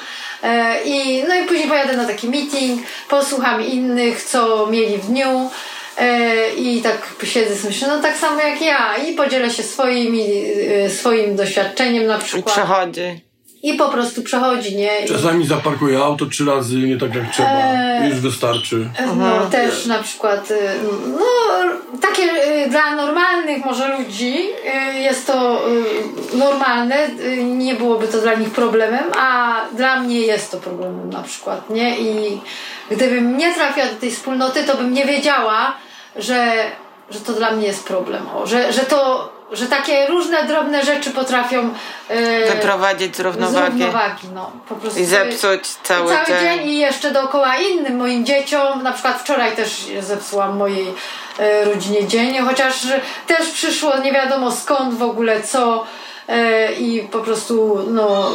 Speaker 4: I, no i później pojadę na taki meeting, posłucham innych, co mieli w dniu. E, I tak siedzę sobie, myślę, no tak samo jak ja i podzielę się swoimi, e, swoim doświadczeniem na
Speaker 2: I
Speaker 4: przykład.
Speaker 2: przechodzi.
Speaker 4: i po prostu przechodzi, nie? I,
Speaker 3: Czasami zaparkuję auto trzy razy, nie tak jak trzeba.
Speaker 4: Eee.
Speaker 3: Już wystarczy.
Speaker 4: No też na przykład, no takie dla normalnych może ludzi jest to normalne, nie byłoby to dla nich problemem, a dla mnie jest to problemem na przykład, nie? I gdybym nie trafiła do tej wspólnoty, to bym nie wiedziała, że, że to dla mnie jest problem, o, że, że to, że takie różne drobne rzeczy potrafią y,
Speaker 2: Wyprowadzić z
Speaker 4: z
Speaker 2: równowagi.
Speaker 4: równowagi, no, po prostu
Speaker 2: I zepsuć cały,
Speaker 4: cały
Speaker 2: dzień.
Speaker 4: dzień i jeszcze dookoła innym moim dzieciom. Na przykład wczoraj też zepsułam mojej e, rodzinie dzień, chociaż też przyszło nie wiadomo skąd w ogóle co e, i po prostu no,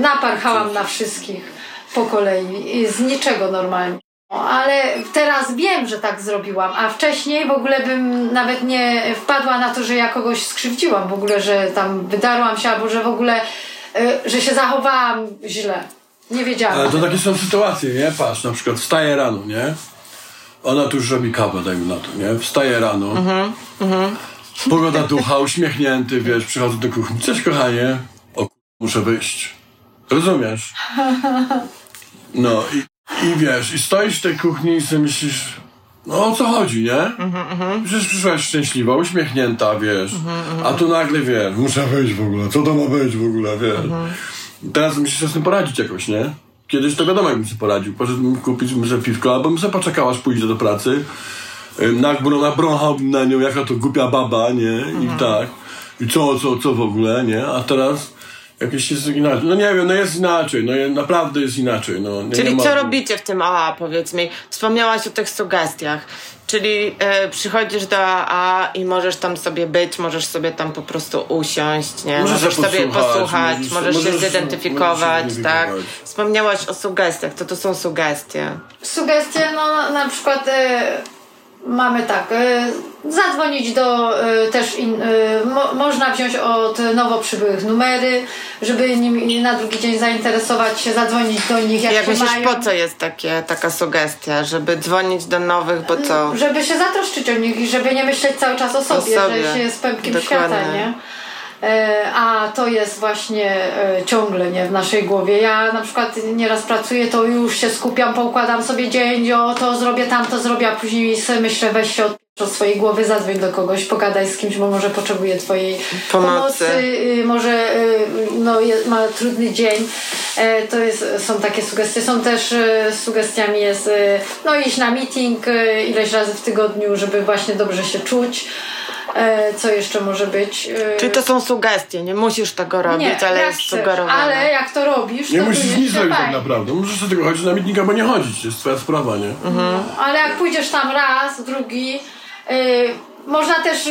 Speaker 4: naparchałam na wszystkich po kolei i z niczego normalnie. No, Ale teraz wiem, że tak zrobiłam, a wcześniej w ogóle bym nawet nie wpadła na to, że ja kogoś skrzywdziłam, w ogóle, że tam wydarłam się, albo że w ogóle, e, że się zachowałam źle. Nie wiedziałam.
Speaker 3: Ale to takie są sytuacje, nie? Patrz, na przykład wstaje rano, nie? Ona tu już robi kawę, dajmy na to, nie? Wstaje rano. Pogoda ducha, uśmiechnięty, wiesz, przychodzę do kuchni. Cześć, kochanie. O, k- muszę wyjść. Rozumiesz? [laughs] No i, i wiesz, i stoisz w tej kuchni i sobie myślisz, no o co chodzi, nie? Przecież przyszłaś szczęśliwa, uśmiechnięta, wiesz. A tu nagle, wiesz, muszę wyjść w ogóle, co to ma być w ogóle, wiesz. Teraz musisz się z tym poradzić jakoś, nie? Kiedyś to wiadomo, jakbym sobie poradził. Poszedłbym kupić sobie piwko, albo bym sobie poczekał, aż pójdzie do pracy. Nabrąchałbym na nią, jaka to głupia baba, nie? I tak. I co, co, co w ogóle, nie? A teraz jakieś jest inaczej. No nie wiem, no jest inaczej, no je- naprawdę jest inaczej, no. Nie,
Speaker 2: Czyli
Speaker 3: nie ma-
Speaker 2: co robicie w tym AA, powiedz mi? Wspomniałaś o tych sugestiach. Czyli e, przychodzisz do AA i możesz tam sobie być, możesz sobie tam po prostu usiąść, nie?
Speaker 3: Możesz
Speaker 2: Możesz
Speaker 3: sobie posłuchać, możesz-
Speaker 2: możesz, się
Speaker 3: możesz-
Speaker 2: zidentyfikować,
Speaker 3: możesz się
Speaker 2: tak? Wspomniałaś o sugestiach, to to są sugestie.
Speaker 4: Sugestie, no na przykład e, mamy tak, e, zadzwonić do e, też, in, e, mo, można wziąć od nowo przybyłych numery, żeby nimi na drugi dzień zainteresować się, zadzwonić do nich jak,
Speaker 2: Jak myślisz,
Speaker 4: mają.
Speaker 2: po co jest takie, taka sugestia? Żeby dzwonić do nowych, bo co?
Speaker 4: Żeby się zatroszczyć o nich i żeby nie myśleć cały czas o sobie,
Speaker 2: sobie.
Speaker 4: że się jest pępkiem
Speaker 2: Dokładnie.
Speaker 4: świata, nie? E, A to jest właśnie e, ciągle nie w naszej głowie. Ja na przykład nieraz pracuję, to już się skupiam, poukładam sobie dzień, o to zrobię, tamto zrobię, a później sobie myślę, weź się od od swojej głowy, zadzwoń do kogoś, pogadaj z kimś, bo może potrzebuje twojej
Speaker 2: Pomocy.
Speaker 4: pomocy, y, może y, no, ma trudny dzień. E, To jest, są takie sugestie. Są też y, sugestiami jest no, iść na meeting ileś razy w tygodniu, żeby właśnie dobrze się czuć. E, Co jeszcze może być? Y,
Speaker 2: Czyli to są sugestie, nie musisz tego robić, ale
Speaker 4: jak
Speaker 2: jest
Speaker 4: chcesz,
Speaker 2: sugerowane.
Speaker 4: Ale jak to robisz,
Speaker 3: Nie
Speaker 4: to
Speaker 3: musisz nic
Speaker 4: się
Speaker 3: zrobić tak naprawdę. Możesz sobie tylko chodzić na mitnik albo nie chodzić. To jest twoja sprawa, nie?
Speaker 4: Ale jak pójdziesz tam raz, drugi, y, można też,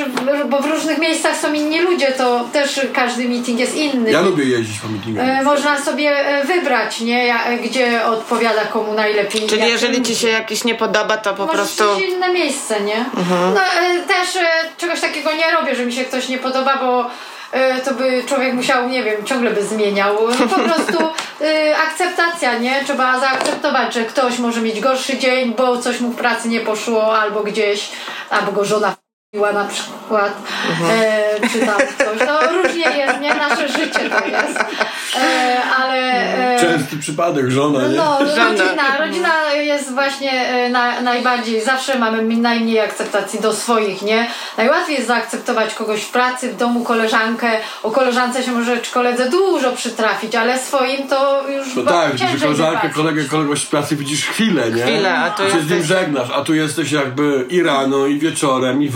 Speaker 4: bo w różnych miejscach są inni ludzie, to też każdy meeting jest inny.
Speaker 3: Ja lubię jeździć po mitningach.
Speaker 4: E, Można sobie e, wybrać, nie? E, Gdzie odpowiada komu najlepiej.
Speaker 2: Czyli jeżeli ci się jakiś nie podoba, to po
Speaker 4: Możesz
Speaker 2: prostu...
Speaker 4: iść w inne miejsce, nie? No, e, też czegoś takiego nie robię, że mi się ktoś nie podoba, bo to by człowiek musiał, nie wiem, ciągle by zmieniał. No, po [laughs] prostu akceptacja, nie? Trzeba zaakceptować, że ktoś może mieć gorszy dzień, bo coś mu w pracy nie poszło, albo gdzieś, albo go żona f***iła na przykład, e, czy tam coś. No różnie jest, nie? Nasze życie to jest. E, ale... E,
Speaker 3: Częsty przypadek, żona, nie?
Speaker 4: no, rodzina, rodzina jest właśnie e, na, najbardziej, zawsze mamy mi- najmniej akceptacji do swoich, nie? Najłatwiej jest zaakceptować kogoś w pracy, w domu, koleżankę, o koleżance się może czy koledze dużo przytrafić, ale swoim to już
Speaker 3: No tak, że koleżankę, kolegę, kogoś z pracy widzisz chwilę, nie?
Speaker 2: Chwilę, a tu
Speaker 3: I się z nim
Speaker 2: jesteś-
Speaker 3: żegnasz, a tu jesteś jakby i rano, i wieczorem, i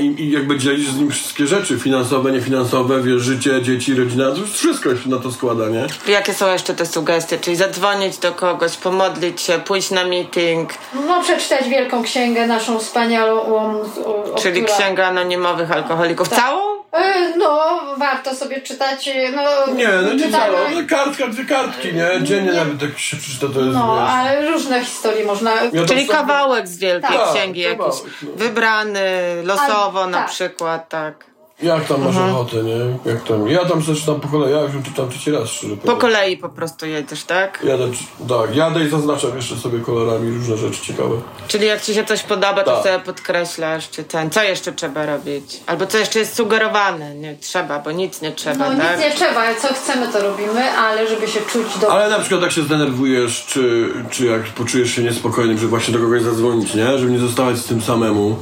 Speaker 3: i, i jakby dzielisz z nim wszystkie rzeczy, finansowe, niefinansowe, wiesz, życie, dzieci, rodzina, to już wszystko się na to składa, nie?
Speaker 2: Jakie są jeszcze te sugestie? Czyli zadzwonić do kogoś, pomodlić się, pójść na meeting,
Speaker 4: No przeczytać wielką księgę naszą wspaniałą, o, o,
Speaker 2: czyli
Speaker 4: która...
Speaker 2: księga anonimowych alkoholików. Całą?
Speaker 4: E, No, warto sobie czytać, e, no...
Speaker 3: Nie, no nie
Speaker 4: czytamy-
Speaker 3: no kartka, dwie kartki, nie? Dziennie nawet jak się przeczyta, to jest,
Speaker 4: No,
Speaker 3: wiesz...
Speaker 4: ale różne historie można...
Speaker 3: Ja
Speaker 2: Czyli
Speaker 3: sobie-
Speaker 2: kawałek z wielkiej
Speaker 3: Tak,
Speaker 2: księgi jakiś
Speaker 3: no.
Speaker 2: wybrany losowo
Speaker 4: Ale-
Speaker 2: na
Speaker 4: tak.
Speaker 2: przykład, tak.
Speaker 3: Jak tam masz ochotę, nie? Jak tam? Ja tam zaczynam po kolei, ja już czytam trzeci raz, szczerze
Speaker 2: Po
Speaker 3: powiem.
Speaker 2: kolei po prostu jedziesz, tak?
Speaker 3: Jadę, tak, jadę i zaznaczam jeszcze sobie kolorami różne rzeczy ciekawe.
Speaker 2: Czyli jak ci się coś podoba, to
Speaker 3: Tak.
Speaker 2: sobie podkreślasz, czy ten, co jeszcze trzeba robić? Albo co jeszcze jest sugerowane, nie trzeba, bo nic nie trzeba,
Speaker 4: No
Speaker 2: tak?
Speaker 4: nic nie trzeba, co chcemy to robimy, ale żeby się czuć dobrze.
Speaker 3: Ale na przykład jak się zdenerwujesz, czy, czy jak poczujesz się niespokojnym, żeby właśnie do kogoś zadzwonić, nie? Żeby nie zostawać z tym samemu.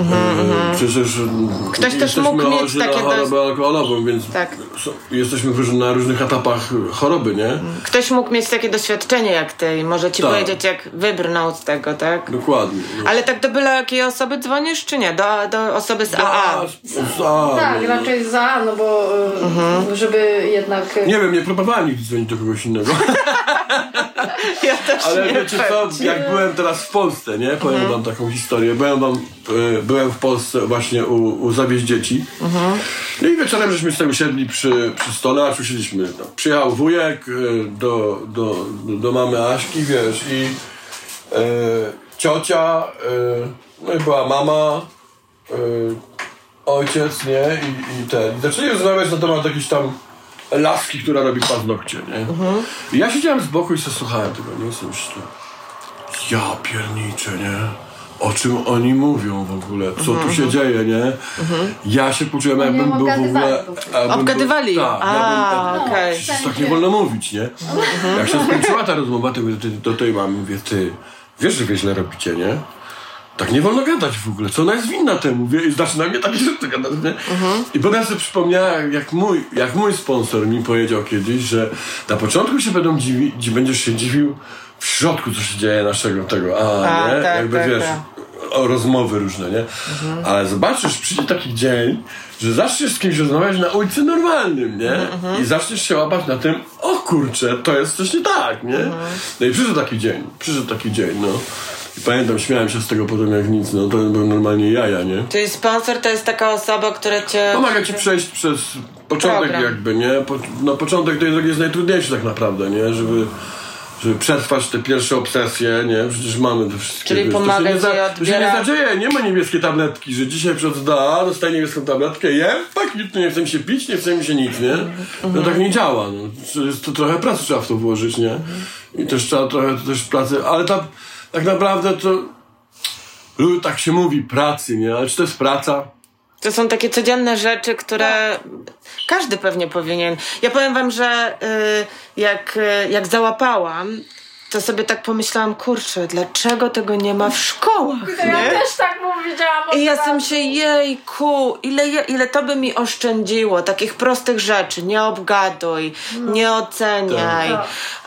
Speaker 3: E, Przecież
Speaker 2: Mhm, Ktoś też
Speaker 3: jesteśmy
Speaker 2: mógł mieć takie
Speaker 3: chorobę
Speaker 2: dość-
Speaker 3: alkoholową, więc
Speaker 2: Tak.
Speaker 3: jesteśmy na różnych etapach choroby, nie?
Speaker 2: Ktoś mógł mieć takie doświadczenie jak ty i może ci
Speaker 3: Tak.
Speaker 2: powiedzieć, jak wybrnął z tego, tak?
Speaker 3: Dokładnie. no.
Speaker 2: Ale tak do byle jakiej osoby dzwonisz, czy nie? Do, do osoby z AA.
Speaker 3: A,
Speaker 4: Tak,
Speaker 3: no.
Speaker 4: raczej za, no bo
Speaker 2: Mhm.
Speaker 4: żeby jednak... y,
Speaker 3: Nie wiem, nie próbowałem nigdy dzwonić do kogoś innego. [laughs] [laughs]
Speaker 2: Ja też
Speaker 3: Ale
Speaker 2: nie
Speaker 3: wiecie co, jak byłem teraz w Polsce, nie? Powiem
Speaker 2: Mhm.
Speaker 3: wam taką historię. Byłem, wam, e, byłem w Polsce właśnie u, u dzieci.
Speaker 2: Mhm.
Speaker 3: No i wieczorem żeśmy sobie usiedli przy, przy stole, a usiedliśmy. No, przyjechał wujek e, do, do, do, mamy Aśki, wiesz, i e, ciocia, e, no i była mama, e, ojciec, nie? I, i ten. I zaczęli rozmawiać na temat jakiejś tam laski, która robi paznokcie, nie? I ja siedziałem z boku i sobie słuchałem tego, nie? Sobie myślę, ja pierniczę, nie? O czym oni mówią w ogóle? Co tu się dzieje, nie? Ja się poczułem, jakbym był w ogóle...
Speaker 4: obgadywali.
Speaker 3: jakbym był-
Speaker 2: Obgadywali?
Speaker 3: Tak,
Speaker 2: A,
Speaker 3: jakbym,
Speaker 2: okej.
Speaker 3: Przecież tak nie wolno mówić, nie? Jak się skończyła ta rozmowa, to mówię do, do tej mamy, mówię, ty, wiesz, że wy źle robicie, nie? Tak nie wolno gadać w ogóle. Co ona jest winna temu? Wie, I zaczyna mnie takie rzeczy gadać, nie? I potem sobie przypomniałem, jak mój, jak mój sponsor mi powiedział kiedyś, że na początku się będą dziwi, dzi- będziesz się dziwił w środku, co się dzieje naszego tego, a,
Speaker 2: A,
Speaker 3: nie?
Speaker 2: tak,
Speaker 3: Jakby
Speaker 2: tak,
Speaker 3: wiesz,
Speaker 2: tak.
Speaker 3: o rozmowy różne, nie? Ale zobaczysz, przyjdzie taki dzień, że zaczniesz z kimś rozmawiać na ulicy normalnym, nie? I zaczniesz się łapać na tym, o kurczę, to jest coś nie tak, nie? No i przyszedł taki dzień, przyszedł taki dzień, no. Pamiętam, śmiałem się z tego potem jak nic, no to był normalnie jaja, nie?
Speaker 2: Czyli sponsor to jest taka osoba, która cię...
Speaker 3: Pomaga ci przejść przez początek
Speaker 2: Program.
Speaker 3: jakby, nie? Po, no początek to jest, jest najtrudniejszy tak naprawdę, nie? Żeby, żeby przetrwać te pierwsze obsesje, nie? Przecież mamy te wszystkie...
Speaker 2: Czyli
Speaker 3: wiesz, to się
Speaker 2: pomaga
Speaker 3: za- To się nie zadzieje, nie ma niebieskie tabletki, że dzisiaj przychodzę do A, dostaję niebieską tabletkę, jem, tak, nie chce mi się pić, nie chce mi się nic, nie? No tak nie działa, no. To To trochę pracy trzeba w to włożyć, nie? I też trzeba trochę też pracy, ale ta, tak naprawdę to... lu- Tak się mówi, pracy, nie? Ale czy to jest praca?
Speaker 2: To są takie codzienne rzeczy, które każdy pewnie powinien. Ja powiem wam, że y, jak, y, jak załapałam, to sobie tak pomyślałam, kurczę, dlaczego tego nie ma w szkołach,
Speaker 4: To ja
Speaker 2: nie?
Speaker 4: też tak powiedziałam.
Speaker 2: I ja sam się, jejku, ile, ile to by mi oszczędziło, takich prostych rzeczy, nie obgaduj, nie oceniaj.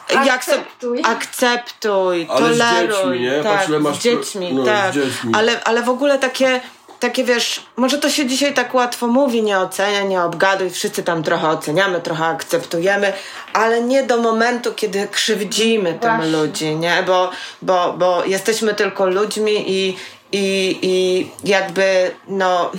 Speaker 4: Tak.
Speaker 2: Jak so-
Speaker 4: Akceptuj.
Speaker 2: akceptuj,
Speaker 3: Ale z
Speaker 2: toleruj.
Speaker 3: dziećmi, nie?
Speaker 2: Tak,
Speaker 3: Patrz, ile masz
Speaker 2: z dziećmi,
Speaker 3: pro- no,
Speaker 2: tak.
Speaker 3: z dziećmi.
Speaker 2: Ale, ale w ogóle takie, takie wiesz, może to się dzisiaj tak łatwo mówi, nie oceniaj, nie obgaduj, wszyscy tam trochę oceniamy, trochę akceptujemy, ale nie do momentu, kiedy krzywdzimy tym
Speaker 4: Właśnie.
Speaker 2: ludzi, nie? Bo, bo, bo jesteśmy tylko ludźmi i, i, i jakby, no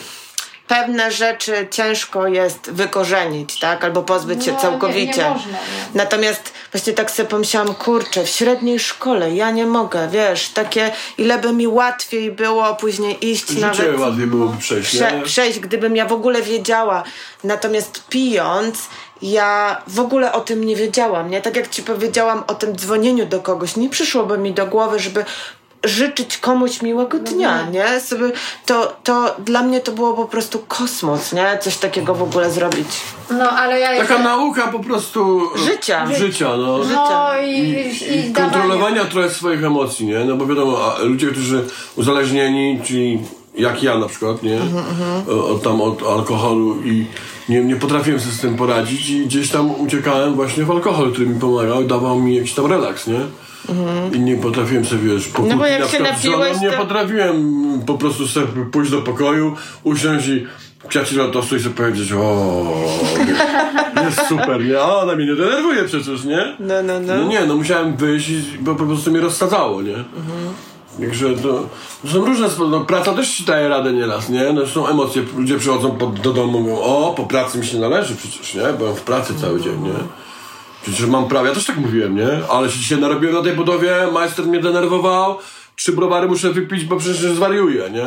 Speaker 2: pewne rzeczy ciężko jest wykorzenić, tak? Albo pozbyć się
Speaker 4: No, nie-
Speaker 2: całkowicie.
Speaker 4: nie można, nie.
Speaker 2: Natomiast właśnie tak sobie pomyślałam, kurczę, w średniej szkole ja nie mogę, wiesz, takie ile by mi łatwiej było później iść
Speaker 3: Życie
Speaker 2: nawet
Speaker 3: łatwiej byłoby przejść,
Speaker 2: prze,
Speaker 3: nie?
Speaker 2: przejść, gdybym ja w ogóle wiedziała. Natomiast pijąc, ja w ogóle o tym nie wiedziałam, nie? Tak jak ci powiedziałam o tym dzwonieniu do kogoś, nie przyszłoby mi do głowy, żeby życzyć komuś miłego dnia, nie? Sobie, to, to dla mnie to było po prostu kosmos, nie? Coś takiego w ogóle zrobić.
Speaker 4: No, ale ja
Speaker 3: Taka
Speaker 4: jestem...
Speaker 3: nauka po prostu...
Speaker 2: Życia.
Speaker 3: Życia, no.
Speaker 4: No i,
Speaker 3: I,
Speaker 4: i, dawanie.
Speaker 3: kontrolowania trochę swoich emocji, nie? No bo wiadomo, a ludzie, którzy uzależnieni, czyli jak ja na przykład, nie? O, od, tam od alkoholu i nie, nie potrafiłem sobie z tym poradzić i gdzieś tam uciekałem właśnie w alkohol, który mi pomagał i dawał mi jakiś tam relaks, nie? I nie potrafiłem sobie, wiesz, po
Speaker 2: No bo jak
Speaker 3: na
Speaker 2: się napiłeś,
Speaker 3: nie
Speaker 2: to-
Speaker 3: potrafiłem po prostu sobie pójść do pokoju, usiąść i wziąć lotosu i sobie powiedzieć, o, jest super, nie? A ona mnie nie denerwuje przecież, nie?
Speaker 2: No, no, no.
Speaker 3: No nie, no musiałem wyjść, bo po prostu mnie rozsadzało, nie? Także to, to są różne sposoby. No, praca też ci daje radę nieraz, nie? No, są emocje, ludzie przychodzą pod, do domu mówią, o, po pracy mi się należy przecież, nie? Byłem w pracy cały dzień, nie? Przecież mam prawo, ja też tak mówiłem, nie? Ale się dzisiaj narobiłem na tej budowie, majster mnie denerwował, trzy browary muszę wypić, bo przecież zwariuję, nie?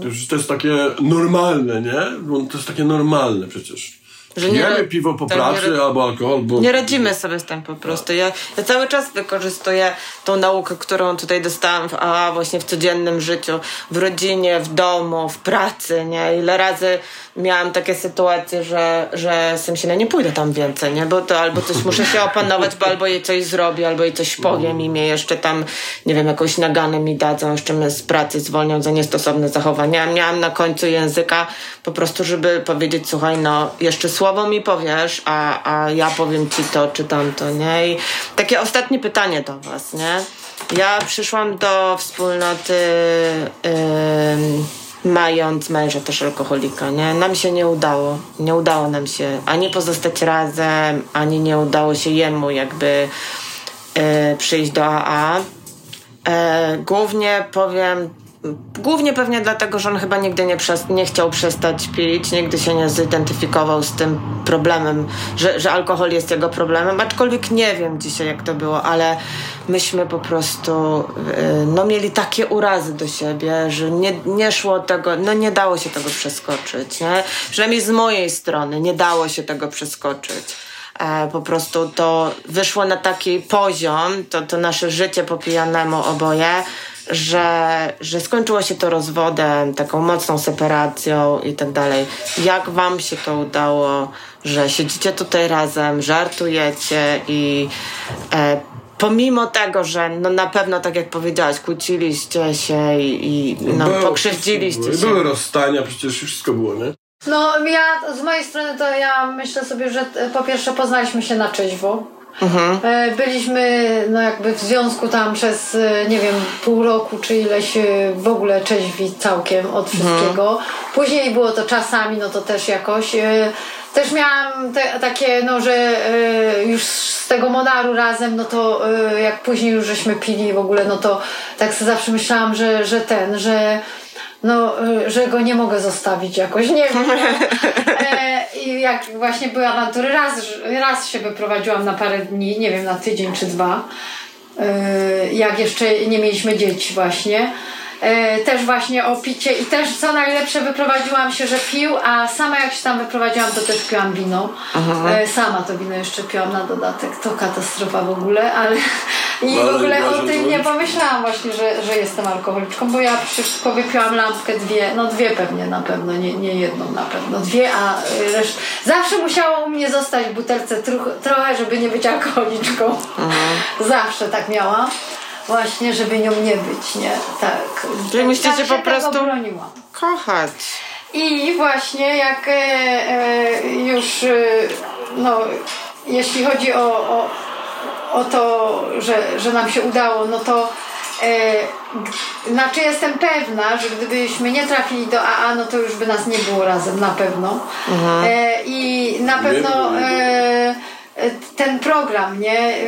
Speaker 3: To już to jest takie normalne, nie? To jest takie normalne przecież.
Speaker 2: Że nie ra-
Speaker 3: piwo po
Speaker 2: tak,
Speaker 3: pracy
Speaker 2: nie
Speaker 3: albo alkohol, bo...
Speaker 2: Nie radzimy sobie z tym po prostu. Ja, ja cały czas wykorzystuję tą naukę, którą tutaj dostałam w AA, właśnie w codziennym życiu, w rodzinie, w domu, w pracy, nie? Ile razy miałam takie sytuacje, że, że sam się, no nie pójdę tam więcej, nie? Bo to albo coś muszę się opanować, bo albo jej coś zrobię, albo jej coś powiem i mnie jeszcze tam, nie wiem, jakąś naganę mi dadzą, jeszcze mnie z pracy zwolnią za niestosowne zachowania. Miałam na końcu języka po prostu, żeby powiedzieć, słuchaj, no jeszcze słowo mi powiesz, a, a ja powiem ci to czy tamto, nie? I takie ostatnie pytanie do was, nie? Ja przyszłam do wspólnoty ym, mając męża też alkoholika, nie? Nam się nie udało. Nie udało nam się ani pozostać razem, ani nie udało się jemu jakby y, przyjść do AA. E, głównie powiem, głównie pewnie dlatego, że on chyba nigdy nie, nie chciał przestać pić, nigdy się nie zidentyfikował z tym problemem, że, że alkohol jest jego problemem, aczkolwiek nie wiem dzisiaj jak to było, ale myśmy po prostu e, no, mieli takie urazy do siebie, że nie, nie szło tego, no nie dało się tego przeskoczyć, nie? Przynajmniej z mojej strony nie dało się tego przeskoczyć e, po prostu to wyszło na taki poziom, to, to nasze życie po pijanemu oboje, że, że skończyło się to rozwodem, taką mocną separacją i tak dalej. Jak wam się to udało, że siedzicie tutaj razem, żartujecie i e, pomimo tego, że no na pewno, tak jak powiedziałaś, kłóciliście się i, i no,
Speaker 3: Było,
Speaker 2: pokrzywdziliście
Speaker 3: były,
Speaker 2: się.
Speaker 3: Były rozstania, przecież wszystko było, nie?
Speaker 4: No ja z mojej strony to ja myślę sobie, że po pierwsze poznaliśmy się na trzeźwo. E, Byliśmy no jakby w związku tam przez e, nie wiem pół roku czy ileś e, w ogóle trzeźwi całkiem od wszystkiego. Później było to czasami, no to też jakoś. Też miałam te, takie, no że już z tego Monaru razem, no to jak później już żeśmy pili w ogóle, no to tak sobie zawsze myślałam, że, że ten, że no, że go nie mogę zostawić jakoś, nie wiem. [laughs] E, I jak właśnie były awantury, raz, raz się wyprowadziłam na parę dni, nie wiem, na tydzień czy dwa, e, jak jeszcze nie mieliśmy dzieci właśnie. E, też właśnie o picie i też co najlepsze wyprowadziłam się, że pił, a sama jak się tam wyprowadziłam, to też piłam wino. E, sama to wino jeszcze piłam na dodatek. To katastrofa w ogóle, ale [laughs] i w ogóle o tym nie pomyślałam właśnie, że, że jestem alkoholiczką, bo ja szybko wypiłam lampkę dwie, no dwie pewnie na pewno, nie, nie jedną na pewno, dwie, a reszt... zawsze musiało u mnie zostać w butelce troch, trochę, żeby nie być alkoholiczką. Zawsze tak miałam. Właśnie, żeby nią nie być, nie? Tak.
Speaker 2: Czyli musicie
Speaker 4: tak
Speaker 2: się po prostu-
Speaker 4: broniłam.
Speaker 2: Kochać.
Speaker 4: I właśnie jak e, e, już e, no, jeśli chodzi o, o, o to, że, że nam się udało, no to e, znaczy jestem pewna, że gdybyśmy nie trafili do AA, no to już by nas nie było razem na pewno. E, I na pewno e, ten program, nie,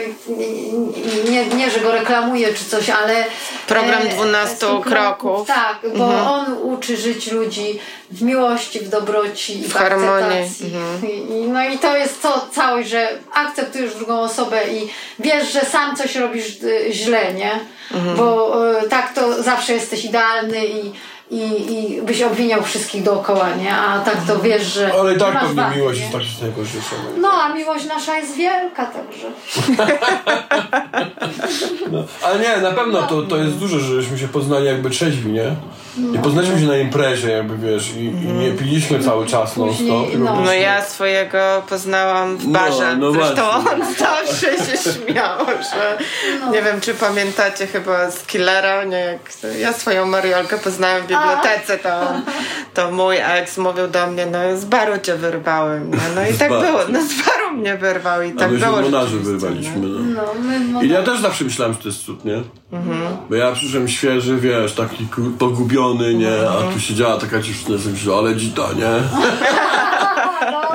Speaker 4: nie, nie, że go reklamuję czy coś, ale
Speaker 2: Program
Speaker 4: e,
Speaker 2: 12
Speaker 4: stu
Speaker 2: kroków.
Speaker 4: Tak, bo on uczy żyć ludzi w miłości, w dobroci, w,
Speaker 2: W harmonii,
Speaker 4: akceptacji. I, i- no i to jest to całość, że akceptujesz drugą osobę i wiesz, że sam coś robisz źle, nie? Bo y, tak to zawsze jesteś idealny i, i, i byś obwiniał wszystkich dookoła, nie? A tak to wiesz, że
Speaker 3: Ale i tak pewnie
Speaker 4: wady,
Speaker 3: miłość
Speaker 4: nie?
Speaker 3: jest tak najważniejsza.
Speaker 4: No, a miłość nasza jest wielka także. [laughs]
Speaker 3: No, ale nie, na pewno to, to jest dużo, żeśmy się poznali jakby trzeźwi, nie? I poznaliśmy się na imprezie, jakby wiesz, i, i nie piliśmy cały czas non stop.
Speaker 4: no.
Speaker 2: No ja swojego poznałam w
Speaker 3: No,
Speaker 2: barze.
Speaker 3: no
Speaker 2: Zresztą
Speaker 3: właśnie.
Speaker 2: on zawsze się [laughs] śmiał, że nie wiem czy pamiętacie chyba z Killera, nie jak ja swoją Mariolkę poznałem w bibliotece, to, to mój ex mówił do mnie, no z baru cię wyrwałem. No, no i tak było, no z baru mnie wyrwał i tak
Speaker 3: się
Speaker 2: było
Speaker 3: w Monarze
Speaker 2: rzeczywiście,
Speaker 3: wyrwaliśmy, no.
Speaker 4: No, my,
Speaker 3: I ja też zawsze myślałem, że to jest cud, nie? Bo ja przyszedłem świeży, wiesz, taki pogubiony, nie? A tu siedziała taka dziewczyna, myślę, ale dzita, nie? [laughs]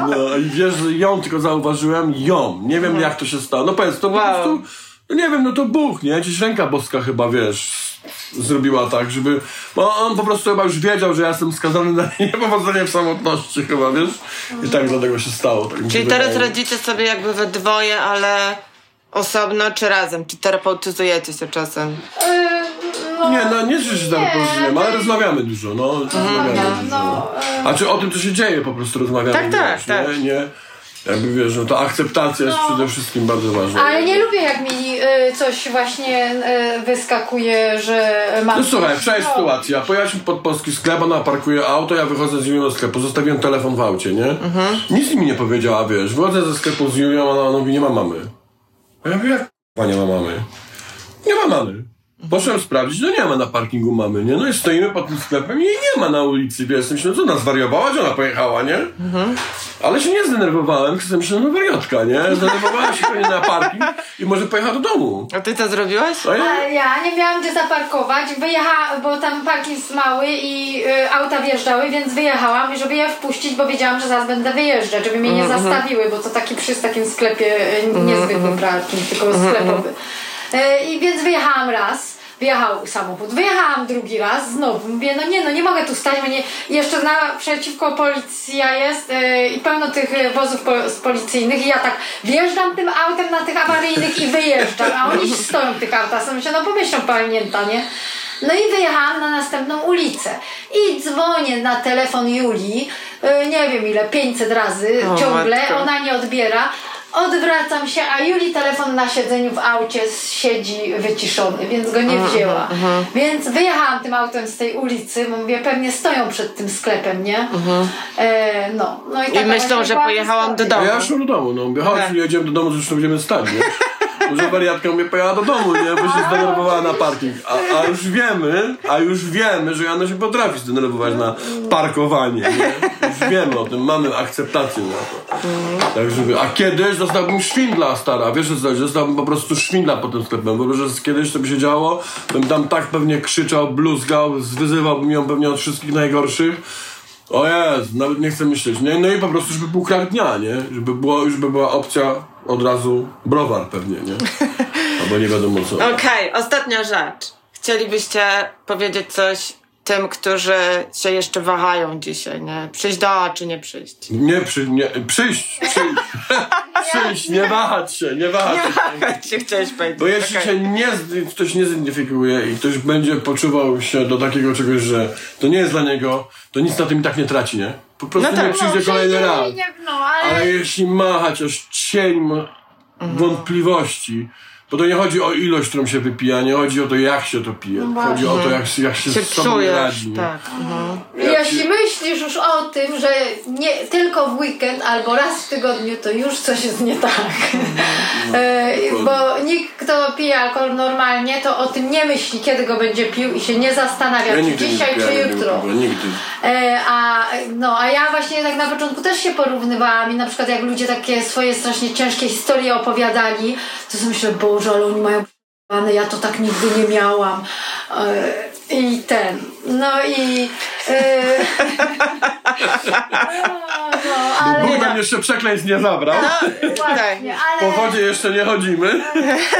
Speaker 3: No i wiesz, że ją tylko zauważyłem, ją. Nie wiem jak to się stało. No powiedz, to po
Speaker 2: Wow.
Speaker 3: prostu, no nie wiem, no to Bóg, nie? Gdzieś ręka boska chyba, wiesz, zrobiła tak, żeby... Bo on po prostu chyba już wiedział, że ja jestem skazany na [laughs] niepowodzenie w samotności chyba, wiesz? I tak dlatego się stało. Tak
Speaker 2: Czyli teraz
Speaker 3: wydaje.
Speaker 2: radzicie sobie jakby we dwoje, ale osobno czy razem? Czy terapeutyzujecie się czasem?
Speaker 4: Yy, no,
Speaker 3: Nie, no nie że się tam
Speaker 4: Nie,
Speaker 3: porozumiem, ale rozmawiamy dużo, no. Rozmawiamy
Speaker 4: Rozmawiam,
Speaker 3: dużo.
Speaker 4: no, e,
Speaker 3: A czy o tym, co się dzieje, po prostu rozmawiamy.
Speaker 2: Tak, tak,
Speaker 3: wiesz,
Speaker 2: tak.
Speaker 3: Nie, nie, jakby wiesz, no to akceptacja jest
Speaker 4: No.
Speaker 3: przede wszystkim bardzo ważna.
Speaker 4: Ale nie lubię, jak mi y, coś właśnie y, wyskakuje, że mam.
Speaker 3: No słuchaj, wczoraj
Speaker 4: No.
Speaker 3: sytuacja. Pojechaliśmy pod polski sklep, ona parkuje auto, ja wychodzę z Julią do sklepu, zostawiłem telefon w aucie, nie? Nic mi nie powiedziała, wiesz. Wychodzę ze sklepu z Julią, a ona mówi, nie ma mamy. A ja mówię, jak nie ma mamy? Nie ma mamy. Poszedłem sprawdzić, no nie ma na parkingu mamy, nie? No i stoimy pod tym sklepem i jej nie ma na ulicy, wiesz. Myślę, no co, ona zwariowała, że ona pojechała, nie? Ale się nie zdenerwowałem, tylko myślę, no wariatka, nie? Zdenerwowałem się pewnie na parking i może pojechała do domu.
Speaker 2: A ty co zrobiłaś?
Speaker 3: A ja,
Speaker 4: A ja nie miałam gdzie zaparkować, wyjechałam, bo tam parking jest mały i y, auta wjeżdżały, więc wyjechałam, żeby je wpuścić, bo wiedziałam, że zaraz będę wyjeżdżać, żeby mnie nie zastawiły, bo to taki przy takim sklepie y, niezwykły parking, tylko sklepowy. Y, I więc wyjechałam raz. Wyjechał samochód, wyjechałam drugi raz, znowu mówię, no nie, no nie mogę tu stać, bo nie, i jeszcze naprzeciwko policja jest y, i pełno tych wozów po, policyjnych i ja tak wjeżdżam tym autem na tych awaryjnych i wyjeżdżam, a oni stoją w tych autach, sobie myślę, no pomyślą pamięta, nie? No i wyjechałam na następną ulicę i dzwonię na telefon Julii, y, nie wiem ile, 500 razy
Speaker 2: O,
Speaker 4: ciągle,
Speaker 2: matko.
Speaker 4: ona nie odbiera. Odwracam się, a Juli telefon na siedzeniu w aucie siedzi wyciszony, więc go nie wzięła. Więc wyjechałam tym autem z tej ulicy, bo mówię, pewnie stoją przed tym sklepem, nie? E, no, no i,
Speaker 2: I myślą, że pojechałam do domu.
Speaker 3: Ja szłam do domu, no mówię, chodź,
Speaker 2: Tak.
Speaker 3: jedziemy do domu, zresztą będziemy stać, [laughs] Może wariatka mnie pojechała do domu, nie? Bo się zdenerwowała na parking. A, a już wiemy, a już wiemy, że Jana się potrafi zdenerwować na parkowanie, nie? Już wiemy o tym, mamy akceptację na to. Tak, żeby, a kiedyś dostałbym szwindla, stara, wiesz co, chodzi? dostałbym po prostu szwindla po tym sklepem, bo że kiedyś to by się działo, bym tam tak pewnie krzyczał, bluzgał, wyzywałbym ją pewnie od wszystkich najgorszych. O jest, nawet nie chcę myśleć, nie? No i po prostu, żeby był krak dnia, nie? Żeby, było, już by była opcja od razu browar pewnie, nie? [laughs] Albo nie wiadomo co.
Speaker 2: Okej, ostatnia rzecz. Chcielibyście powiedzieć coś tym, którzy się jeszcze wahają dzisiaj, nie? Przyjść do A czy nie przyjść?
Speaker 3: Nie, przy, nie, przyjść, przyjść, [laughs] przyjść, nie wahać się, nie wahać
Speaker 2: Nie
Speaker 3: się.
Speaker 2: wahać się, chciałeś powiedzieć.
Speaker 3: Bo jeśli
Speaker 2: Okej.
Speaker 3: się nie, ktoś nie zidentyfikuje i ktoś będzie poczuwał się do takiego czegoś, że to nie jest dla niego, to nic na tym i tak nie traci, nie? Po prostu
Speaker 2: No tak.
Speaker 3: nie przyjdzie kolejny
Speaker 4: przyjdzie
Speaker 3: raz.
Speaker 4: Nie, no, ale...
Speaker 3: Ale jeśli ma chociaż cień mo- wątpliwości, bo to nie chodzi o ilość, którą się wypija, nie chodzi o to, jak się to pije. chodzi o to, jak, się- jak się,
Speaker 2: się
Speaker 3: z sobą
Speaker 2: czujesz,
Speaker 3: radzi.
Speaker 2: tak. Mhm.
Speaker 4: Jeśli myślisz już o tym, że nie tylko w weekend albo raz w tygodniu, to już coś jest nie tak. [laughs] E, bo nikt, kto pije alkohol normalnie, to o tym nie myśli, kiedy go będzie pił i się nie zastanawia,
Speaker 3: Ja
Speaker 4: czy dzisiaj, czy jutro.
Speaker 3: Nigdy.
Speaker 4: E, a, no, a ja właśnie tak na początku też się porównywałam i na przykład jak ludzie takie swoje strasznie ciężkie historie opowiadali, to sobie myślę, Boże, ale oni mają p***ane, ja to tak nigdy nie miałam. E, I ten, no i... E, [laughs] no, ale...
Speaker 3: Bóg nam jeszcze przekleństw nie zabrał.
Speaker 4: Właśnie,
Speaker 3: Po
Speaker 4: ale...
Speaker 3: wodzie jeszcze nie chodzimy,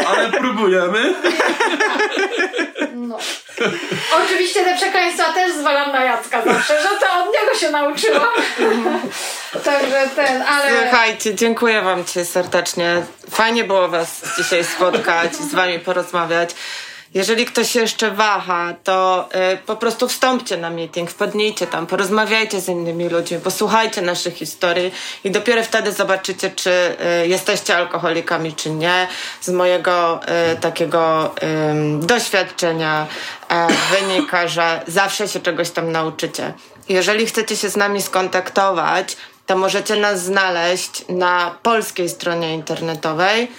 Speaker 3: ale próbujemy. [laughs]
Speaker 4: No. Oczywiście te przekleństwa też zwalam na Jacka zawsze, że to od niego się nauczyłam. [laughs] Także ten, ale...
Speaker 2: Słuchajcie, dziękuję Wam dzisiaj serdecznie. Fajnie było Was dzisiaj spotkać, z Wami porozmawiać. Jeżeli ktoś jeszcze waha, to y, po prostu wstąpcie na meeting, wpadnijcie tam, porozmawiajcie z innymi ludźmi, posłuchajcie naszych historii i dopiero wtedy zobaczycie, czy y, jesteście alkoholikami, czy nie. Z mojego y, takiego doświadczenia wynika, że zawsze się czegoś tam nauczycie. Jeżeli chcecie się z nami skontaktować, to możecie nas znaleźć na polskiej stronie internetowej,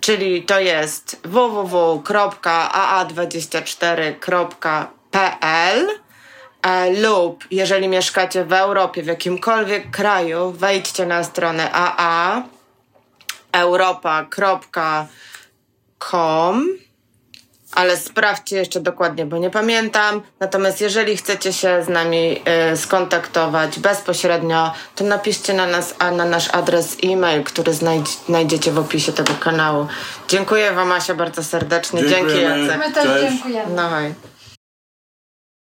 Speaker 2: czyli to jest www.aa24.pl e, lub jeżeli mieszkacie w Europie, w jakimkolwiek kraju, wejdźcie na stronę aa europa.com ale sprawdźcie jeszcze dokładnie, bo nie pamiętam. Natomiast jeżeli chcecie się z nami y, skontaktować bezpośrednio, to napiszcie na nas a na nasz adres e-mail, który znajdziecie w opisie tego kanału. Dziękuję Wam Asia bardzo serdecznie. Dzięki
Speaker 3: Dziękujemy.
Speaker 2: Jacek.
Speaker 4: My też
Speaker 3: Cześć.
Speaker 4: dziękujemy.
Speaker 2: No hej.